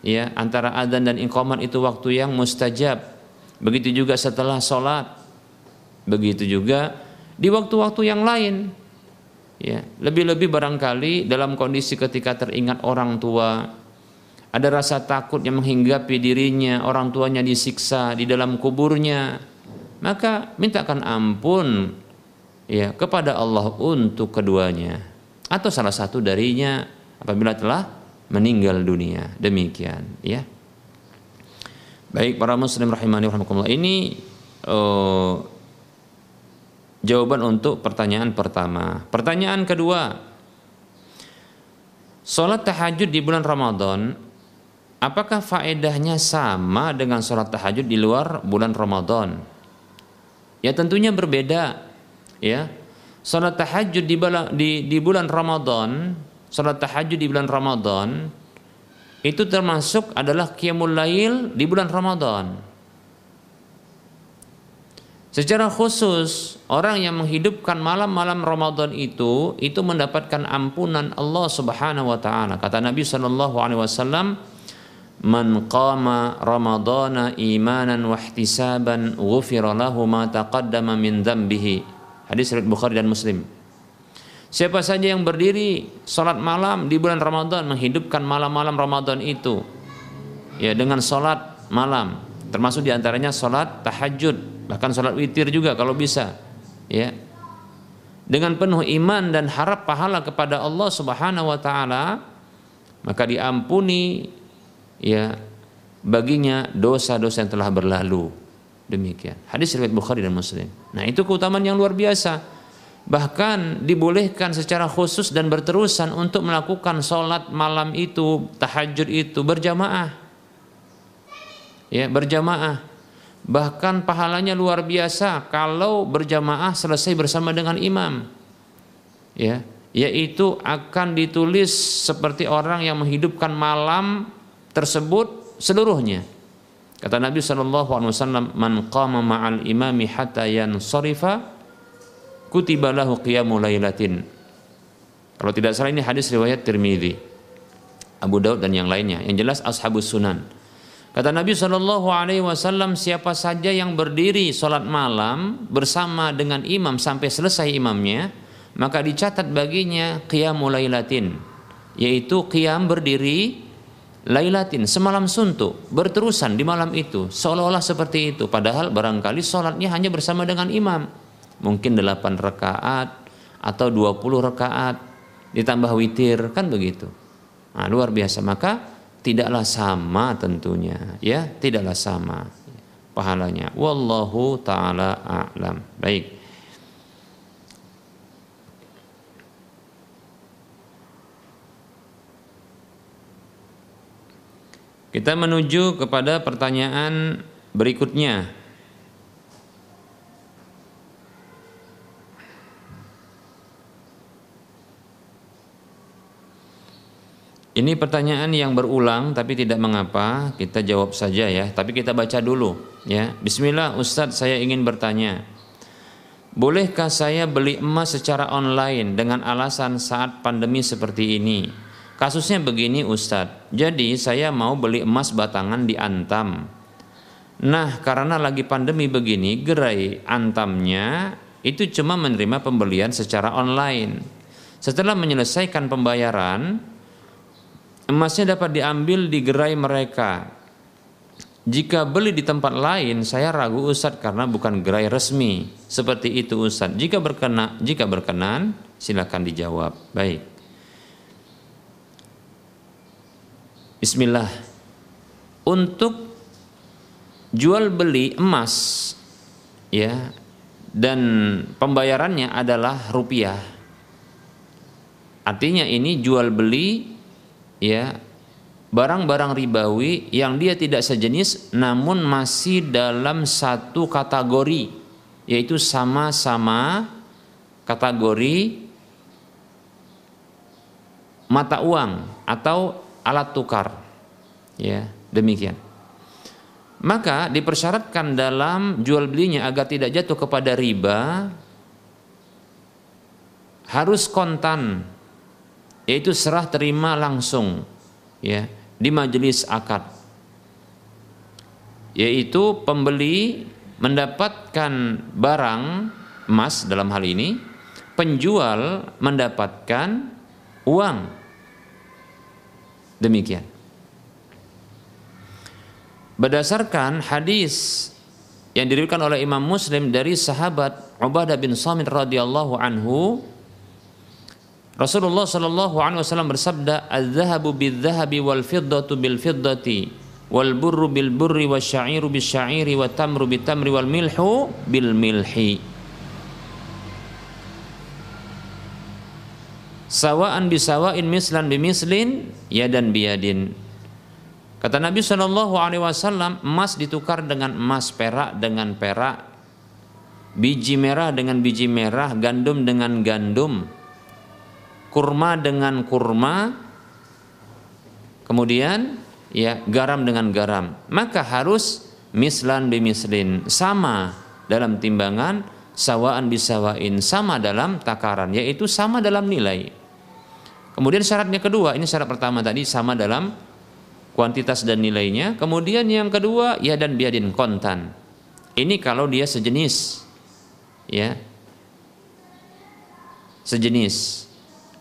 ya antara adzan dan iqamat itu waktu yang mustajab Begitu juga setelah sholat. Begitu juga di waktu-waktu yang lain. Ya, lebih-lebih barangkali dalam kondisi ketika teringat orang tua, ada rasa takut yang menghinggapi dirinya, orang tuanya disiksa di dalam kuburnya, maka mintakan ampun ya kepada Allah untuk keduanya atau salah satu darinya apabila telah meninggal dunia. Demikian, ya. Baik para muslim rahimani rahimakumullah ini uh, jawaban untuk pertanyaan pertama. Pertanyaan kedua, Salat tahajud di bulan Ramadan apakah faedahnya sama dengan salat tahajud di luar bulan Ramadan? Ya tentunya berbeda. Ya. Salat tahajud di, di, di bulan Ramadan, salat tahajud di bulan Ramadan itu termasuk adalah qiyamul lail di bulan Ramadan. Secara khusus orang yang menghidupkan malam-malam Ramadan itu itu mendapatkan ampunan Allah Subhanahu wa taala. Kata Nabi sallallahu alaihi wasallam, "Man qama Ramadana imanan wa ihtisaban, ghufira lahu ma taqaddama min dhanbihi." Hadis riwayat Bukhari dan Muslim. Siapa saja yang berdiri salat malam di bulan Ramadan menghidupkan malam-malam Ramadan itu ya dengan salat malam. Termasuk di antaranya salat tahajud bahkan salat witir juga kalau bisa ya. Dengan penuh iman dan harap pahala kepada Allah Subhanahu wa taala maka diampuni ya baginya dosa-dosa yang telah berlalu. Demikian. Hadis riwayat Bukhari dan Muslim. Nah itu keutamaan yang luar biasa bahkan dibolehkan secara khusus dan berterusan untuk melakukan sholat malam itu tahajud itu berjamaah. Ya berjamaah. Bahkan pahalanya luar biasa kalau berjamaah selesai bersama dengan imam. Ya yaitu akan ditulis seperti orang yang menghidupkan malam tersebut seluruhnya. Kata Nabi saw man qama ma'al imami hatta yansarifa kutibalahu qiyamul lailatin. Kalau tidak salah ini hadis riwayat Tirmidzi, Abu Daud dan yang lainnya. Yang jelas ashabus sunan. Kata Nabi Shallallahu Alaihi Wasallam, siapa saja yang berdiri sholat malam bersama dengan imam sampai selesai imamnya, maka dicatat baginya qiyamul lailatin, yaitu qiyam berdiri lailatin semalam suntuk berterusan di malam itu seolah-olah seperti itu padahal barangkali sholatnya hanya bersama dengan imam mungkin 8 rakaat atau 20 rakaat. Ditambah witir kan begitu. Nah, luar biasa. Maka tidaklah sama tentunya ya. Tidaklah sama pahalanya. Wallahu taala a'lam. Baik. Kita menuju kepada pertanyaan berikutnya. Ini pertanyaan yang berulang tapi tidak mengapa, kita jawab saja ya. Tapi kita baca dulu ya. Bismillah Ustadz saya ingin bertanya. Bolehkah saya beli emas secara online dengan alasan saat pandemi seperti ini? Kasusnya begini Ustadz, jadi saya mau beli emas batangan di Antam. Nah karena lagi pandemi begini, gerai Antamnya itu cuma menerima pembelian secara online. Setelah menyelesaikan pembayaran, emasnya dapat diambil di gerai mereka. Jika beli di tempat lain, saya ragu Ustadz karena bukan gerai resmi. Seperti itu Ustadz. Jika berkenan, jika berkenan, silakan dijawab. Baik. Bismillah. Untuk jual beli emas ya dan pembayarannya adalah rupiah. Artinya ini jual beli ya barang-barang ribawi yang dia tidak sejenis namun masih dalam satu kategori yaitu sama-sama kategori mata uang atau alat tukar. Ya, demikian. Maka dipersyaratkan dalam jual belinya agar tidak jatuh kepada riba harus kontan yaitu serah terima langsung ya di majelis akad yaitu pembeli mendapatkan barang emas dalam hal ini penjual mendapatkan uang Demikian. Berdasarkan hadis yang diriwayatkan oleh Imam Muslim dari sahabat Ubadah bin Samit radhiyallahu anhu Rasulullah sallallahu alaihi wasallam bersabda "Az-zahabu bil-zahabi wal fiddatu bil-fiddati wal burru bil burri wasyairu bis-syairi wat tamru bit tamri wal milhu bil milhi." sawaan bisawain mislan bimislin yadan biyadin kata Nabi Shallallahu Alaihi Wasallam emas ditukar dengan emas perak dengan perak biji merah dengan biji merah gandum dengan gandum kurma dengan kurma kemudian ya garam dengan garam. Maka harus mislan bimislin. Sama dalam timbangan sawaan bisawain sama dalam takaran yaitu sama dalam nilai. Kemudian syaratnya kedua, ini syarat pertama tadi sama dalam kuantitas dan nilainya. Kemudian yang kedua ya dan biadin kontan. Ini kalau dia sejenis, ya, sejenis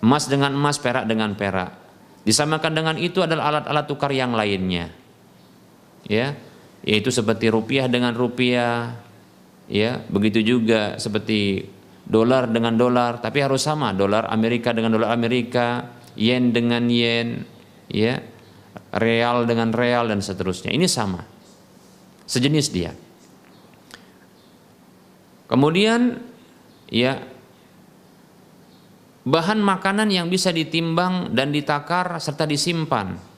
emas dengan emas, perak dengan perak. Disamakan dengan itu adalah alat-alat tukar yang lainnya, ya, yaitu seperti rupiah dengan rupiah, ya, begitu juga seperti dolar dengan dolar tapi harus sama. Dolar Amerika dengan dolar Amerika yen dengan yen ya real dengan real dan seterusnya. Ini sama. Sejenis dia. Kemudian ya bahan makanan yang bisa ditimbang dan ditakar serta disimpan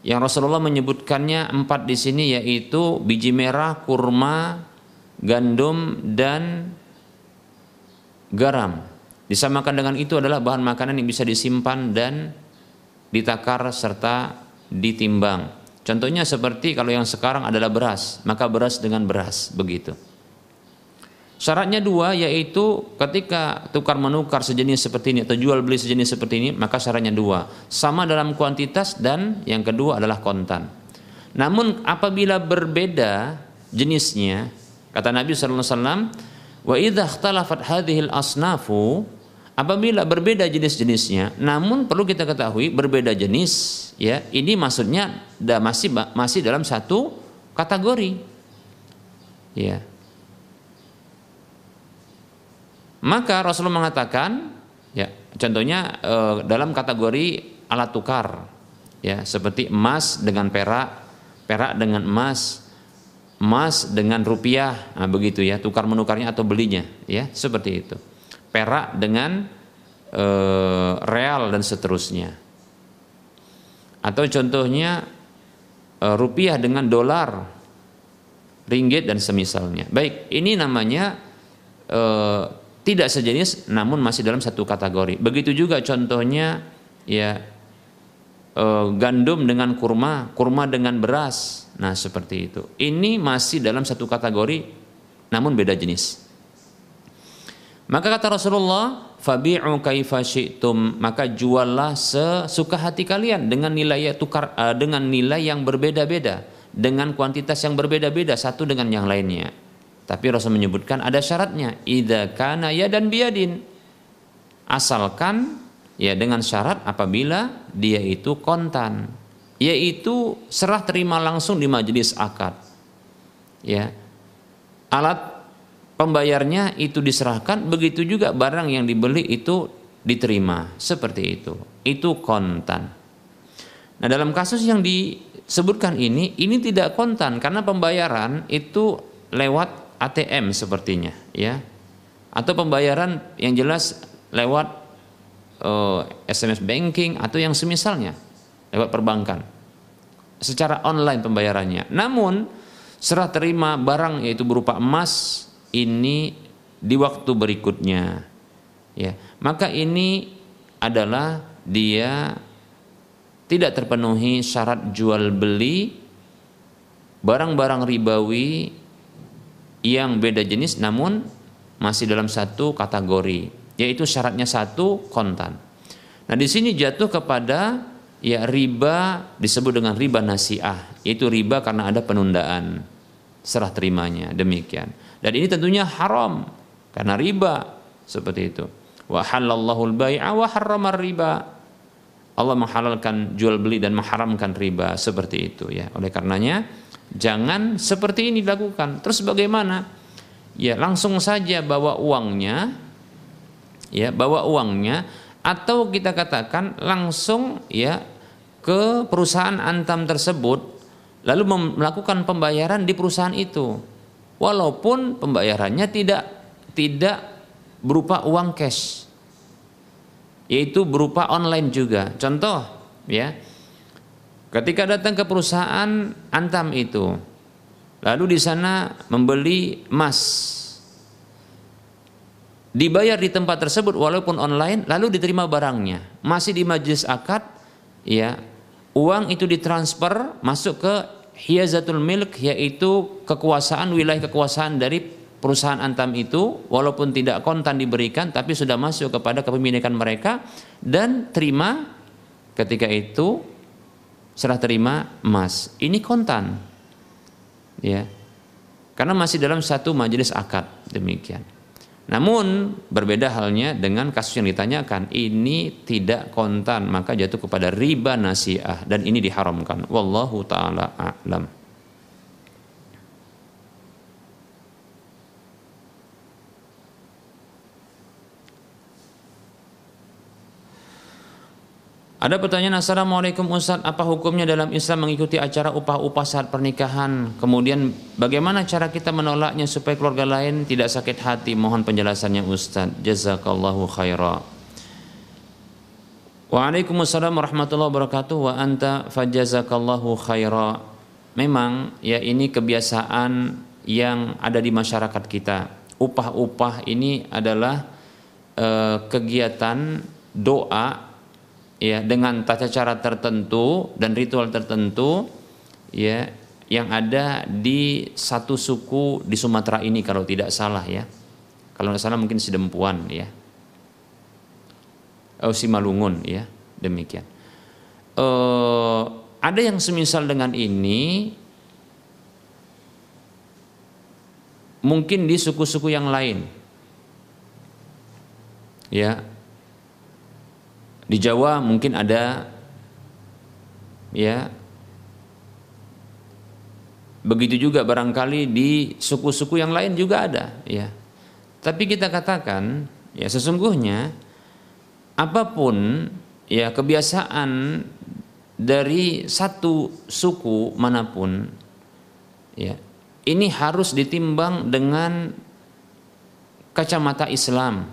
yang Rasulullah menyebutkannya empat di sini yaitu biji merah, kurma, gandum dan garam. Disamakan dengan itu adalah bahan makanan yang bisa disimpan dan ditakar serta ditimbang. Contohnya seperti kalau yang sekarang adalah beras, maka beras dengan beras begitu. Syaratnya dua yaitu ketika tukar menukar sejenis seperti ini atau jual beli sejenis seperti ini maka syaratnya dua sama dalam kuantitas dan yang kedua adalah kontan. Namun apabila berbeda jenisnya kata Nabi Wasallam Wa idza ikhtalafat asnafu Apabila berbeda jenis-jenisnya, namun perlu kita ketahui berbeda jenis, ya ini maksudnya masih masih dalam satu kategori, ya. Maka Rasulullah mengatakan, ya contohnya eh, dalam kategori alat tukar, ya seperti emas dengan perak, perak dengan emas, emas dengan rupiah, nah, begitu ya tukar menukarnya atau belinya, ya seperti itu perak dengan e, real dan seterusnya. Atau contohnya e, rupiah dengan dolar, ringgit dan semisalnya. Baik, ini namanya e, tidak sejenis namun masih dalam satu kategori. Begitu juga contohnya ya e, gandum dengan kurma, kurma dengan beras. Nah, seperti itu. Ini masih dalam satu kategori namun beda jenis. Maka kata Rasulullah, fabi'u kaifa maka juallah sesuka hati kalian dengan nilai tukar uh, dengan nilai yang berbeda-beda, dengan kuantitas yang berbeda-beda satu dengan yang lainnya. Tapi Rasul menyebutkan ada syaratnya, idza kana ya dan biadin. Asalkan ya dengan syarat apabila dia itu kontan, yaitu serah terima langsung di majelis akad. Ya. Alat pembayarnya itu diserahkan, begitu juga barang yang dibeli itu diterima. Seperti itu. Itu kontan. Nah, dalam kasus yang disebutkan ini, ini tidak kontan karena pembayaran itu lewat ATM sepertinya, ya. Atau pembayaran yang jelas lewat uh, eh, SMS banking atau yang semisalnya lewat perbankan. Secara online pembayarannya. Namun serah terima barang yaitu berupa emas ini di waktu berikutnya ya maka ini adalah dia tidak terpenuhi syarat jual beli barang-barang ribawi yang beda jenis namun masih dalam satu kategori yaitu syaratnya satu kontan. Nah, di sini jatuh kepada ya riba disebut dengan riba nasiah, yaitu riba karena ada penundaan serah terimanya demikian. Dan ini tentunya haram karena riba seperti itu. Wa halallahu al-bai'a wa harramar riba. Allah menghalalkan jual beli dan mengharamkan riba seperti itu ya. Oleh karenanya jangan seperti ini dilakukan. Terus bagaimana? Ya, langsung saja bawa uangnya. Ya, bawa uangnya. Atau kita katakan langsung ya ke perusahaan antam tersebut lalu melakukan pembayaran di perusahaan itu. Walaupun pembayarannya tidak tidak berupa uang cash. Yaitu berupa online juga. Contoh ya ketika datang ke perusahaan antam itu. Lalu di sana membeli emas. Dibayar di tempat tersebut walaupun online lalu diterima barangnya. Masih di majelis akad ya uang itu ditransfer masuk ke hiyazatul milk yaitu kekuasaan wilayah kekuasaan dari perusahaan antam itu. Walaupun tidak kontan diberikan tapi sudah masuk kepada kepemilikan mereka dan terima ketika itu serah terima emas. Ini kontan. Ya. Karena masih dalam satu majelis akad demikian. Namun berbeda halnya dengan kasus yang ditanyakan. Ini tidak kontan maka jatuh kepada riba nasiah. Dan ini diharamkan. Wallahu taala a'lam. Ada pertanyaan Assalamualaikum Ustaz. Apa hukumnya dalam Islam mengikuti acara upah-upah saat pernikahan? Kemudian bagaimana cara kita menolaknya Supaya keluarga lain tidak sakit hati? Mohon penjelasannya Ustaz. Jazakallahu khaira Waalaikumsalam warahmatullahi wabarakatuh. Wa anta fajazakallahu khaira. Memang ya ini kebiasaan yang ada di masyarakat kita. Upah-upah ini adalah uh, kegiatan doa ya dengan tata cara tertentu dan ritual tertentu ya yang ada di satu suku di Sumatera ini kalau tidak salah ya. Kalau tidak salah mungkin Sidempuan ya. Oh Simalungun ya demikian. Uh, ada yang semisal dengan ini mungkin di suku-suku yang lain. Ya Di Jawa mungkin ada ya begitu juga barangkali di suku-suku yang lain juga ada ya. Tapi kita katakan ya sesungguhnya apa pun ya kebiasaan dari satu suku mana pun ya ini harus ditimbang dengan kacamata Islam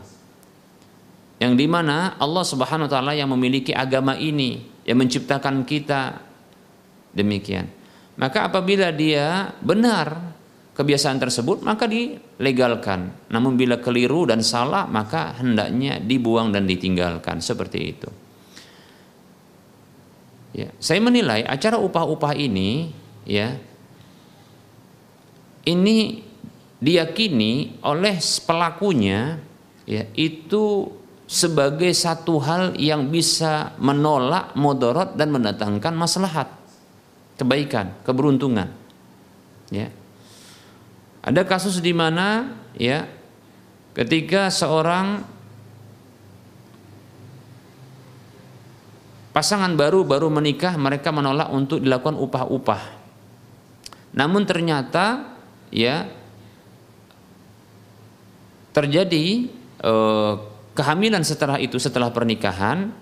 yang di mana Allah Subhanahu Wa Taala yang memiliki agama ini yang menciptakan kita. Demikian. Maka apabila dia benar kebiasaan tersebut maka dilegalkan. Namun bila keliru dan salah maka hendaknya dibuang dan ditinggalkan. Seperti itu. Ya saya menilai acara upah-upah ini ya ini diyakini oleh pelakunya ya itu sebagai satu hal yang bisa menolak modorot dan mendatangkan maslahat. Kebaikan keberuntungan. Ya. Ada kasus di mana ya ketika seorang pasangan baru baru menikah mereka menolak untuk dilakukan upah-upah. Namun ternyata ya terjadi eh, kehamilan setelah itu setelah pernikahan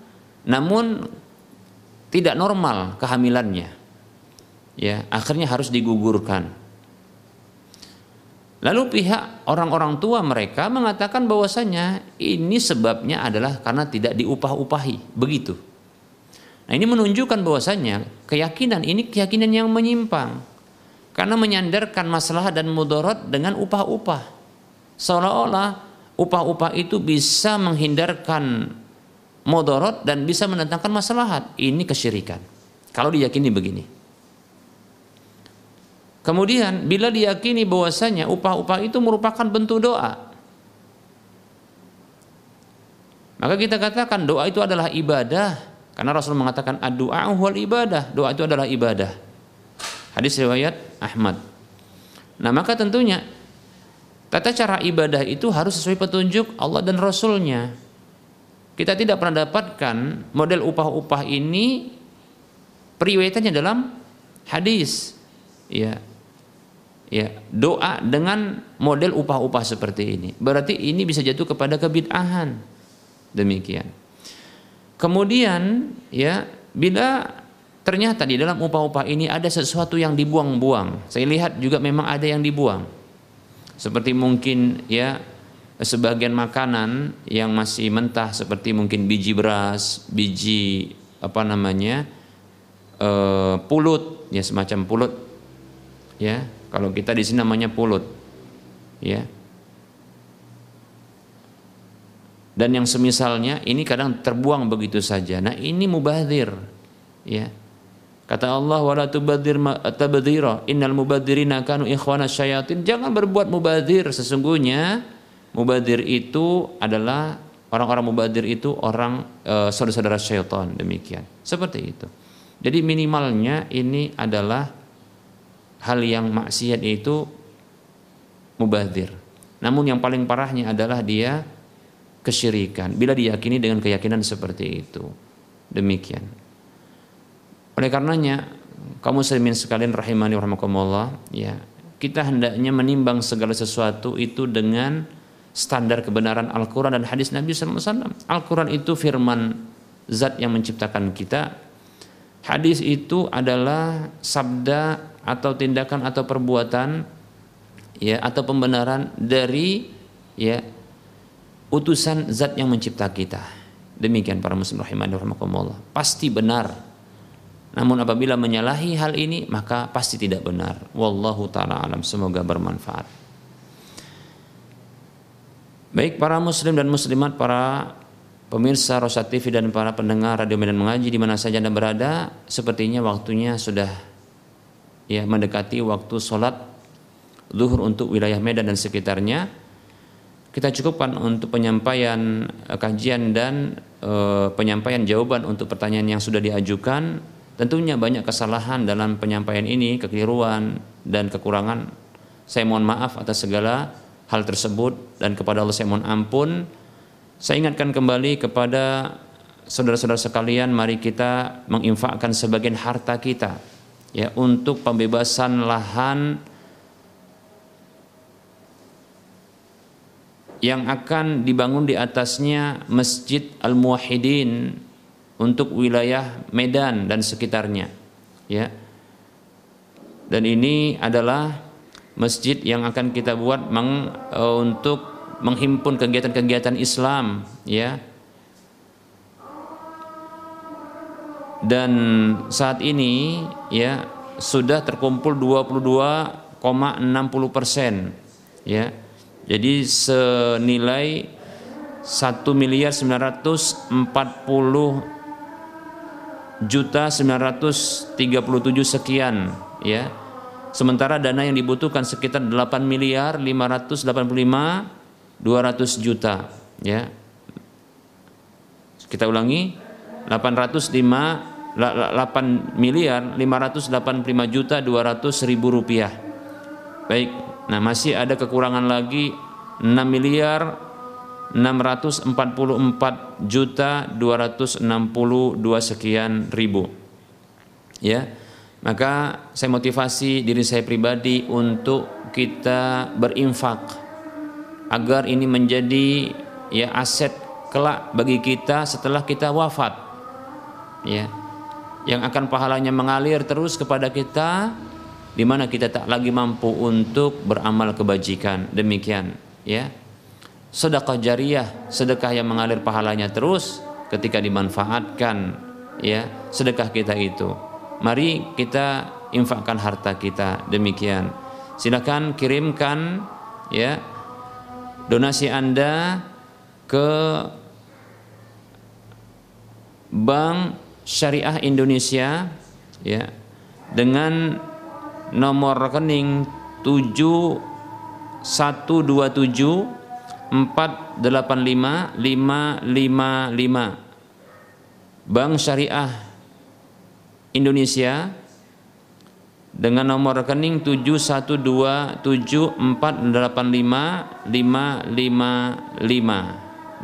namun tidak normal kehamilannya. Ya akhirnya harus digugurkan. Lalu pihak orang-orang tua mereka mengatakan bahwasanya ini sebabnya adalah karena tidak diupah-upahi. Begitu. Nah ini menunjukkan bahwasanya keyakinan ini keyakinan yang menyimpang. Karena menyandarkan masalah dan mudorot dengan upah-upah. Seolah-olah upah-upah itu bisa menghindarkan modorot dan bisa mendatangkan maslahat. Ini kesyirikan. Kalau diyakini begini. Kemudian bila diyakini bahwasanya upah-upah itu merupakan bentuk doa. Maka kita katakan doa itu adalah ibadah karena Rasul mengatakan ad-du'a wal ibadah. Doa itu adalah ibadah. Hadis riwayat Ahmad. Nah, maka tentunya Tata cara ibadah itu harus sesuai petunjuk Allah dan Rasulnya. Kita tidak pernah dapatkan model upah-upah ini periwayatnya dalam hadis. Ya. Ya, doa dengan model upah-upah seperti ini. Berarti ini bisa jatuh kepada kebid'ahan. Demikian. Kemudian ya, bila ternyata di dalam upah-upah ini ada sesuatu yang dibuang-buang. Saya lihat juga memang ada yang dibuang seperti mungkin ya sebagian makanan yang masih mentah seperti mungkin biji beras, biji apa namanya e, pulut ya semacam pulut ya. Kalau kita di sini namanya pulut ya. Dan yang semisalnya ini kadang terbuang begitu saja. Nah ini mubazir ya Kata Allah wala tubadir tabdzira innal mubadzirina kanu ikhwana syayatin. Jangan berbuat mubadzir sesungguhnya mubadzir itu adalah orang-orang mubadzir itu orang e, saudara-saudara syaitan demikian. Seperti itu. Jadi minimalnya ini adalah hal yang maksiat itu mubadzir. Namun yang paling parahnya adalah dia kesyirikan bila diyakini dengan keyakinan seperti itu. Demikian. Oleh karenanya kaum muslimin sekalian rahimani rahimakumullah ya kita hendaknya menimbang segala sesuatu itu dengan standar kebenaran Al-Quran dan hadis Nabi SAW. Al-Quran itu firman zat yang menciptakan kita. Hadis itu adalah sabda atau tindakan atau perbuatan ya atau pembenaran dari ya utusan zat yang mencipta kita. Demikian para muslim rahimani rahimakumullah. Pasti benar namun apabila menyalahi hal ini maka pasti tidak benar. Wallahu taala alam. Semoga bermanfaat. Baik para muslim dan muslimat, para pemirsa Rosa TV dan para pendengar radio Medan Mengaji di mana saja Anda berada, sepertinya waktunya sudah ya mendekati waktu sholat zuhur untuk wilayah Medan dan sekitarnya. Kita cukupkan untuk penyampaian eh, kajian dan e, penyampaian jawaban untuk pertanyaan yang sudah diajukan Tentunya banyak kesalahan dalam penyampaian ini, kekeliruan dan kekurangan. Saya mohon maaf atas segala hal tersebut dan kepada Allah saya mohon ampun. Saya ingatkan kembali kepada saudara-saudara sekalian, mari kita menginfakkan sebagian harta kita ya untuk pembebasan lahan yang akan dibangun di atasnya Masjid Al-Muwahhidin untuk wilayah Medan dan sekitarnya ya. Dan ini adalah masjid yang akan kita buat meng, uh, untuk menghimpun kegiatan-kegiatan Islam ya. Dan saat ini ya sudah terkumpul 22,60 persen ya. Jadi senilai 1 miliar 940 juta 937 sekian ya. Sementara dana yang dibutuhkan sekitar 8 miliar 585 200 juta ya. Kita ulangi 805 8 miliar 585 juta 200 ribu rupiah. Baik nah masih ada kekurangan lagi 6 miliar 644 juta 262 sekian ribu. Ya. Maka saya motivasi diri saya pribadi untuk kita berinfak agar ini menjadi ya aset kelak bagi kita setelah kita wafat. Ya. Yang akan pahalanya mengalir terus kepada kita di mana kita tak lagi mampu untuk beramal kebajikan. Demikian, ya sedekah jariyah, sedekah yang mengalir pahalanya terus ketika dimanfaatkan ya sedekah kita itu. Mari kita infakkan harta kita demikian. Silakan kirimkan ya donasi Anda ke Bank Syariah Indonesia ya dengan nomor rekening 7127 485 555 Bank Syariah Indonesia dengan nomor rekening 7127485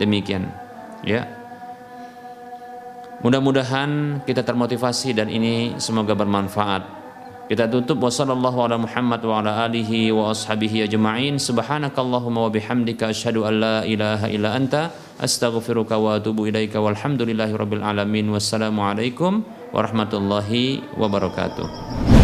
demikian ya. Mudah-mudahan kita termotivasi dan ini semoga bermanfaat kita tutup wasallallahu ala Muhammad wa ala alihi wa ashabihi ajma'in. Subhanakallahumma wa bihamdika asyhadu an la ilaha illa anta astaghfiruka wa atubu ilaika walhamdulillahi rabbil alamin. Wassalamu alaikum warahmatullahi wabarakatuh.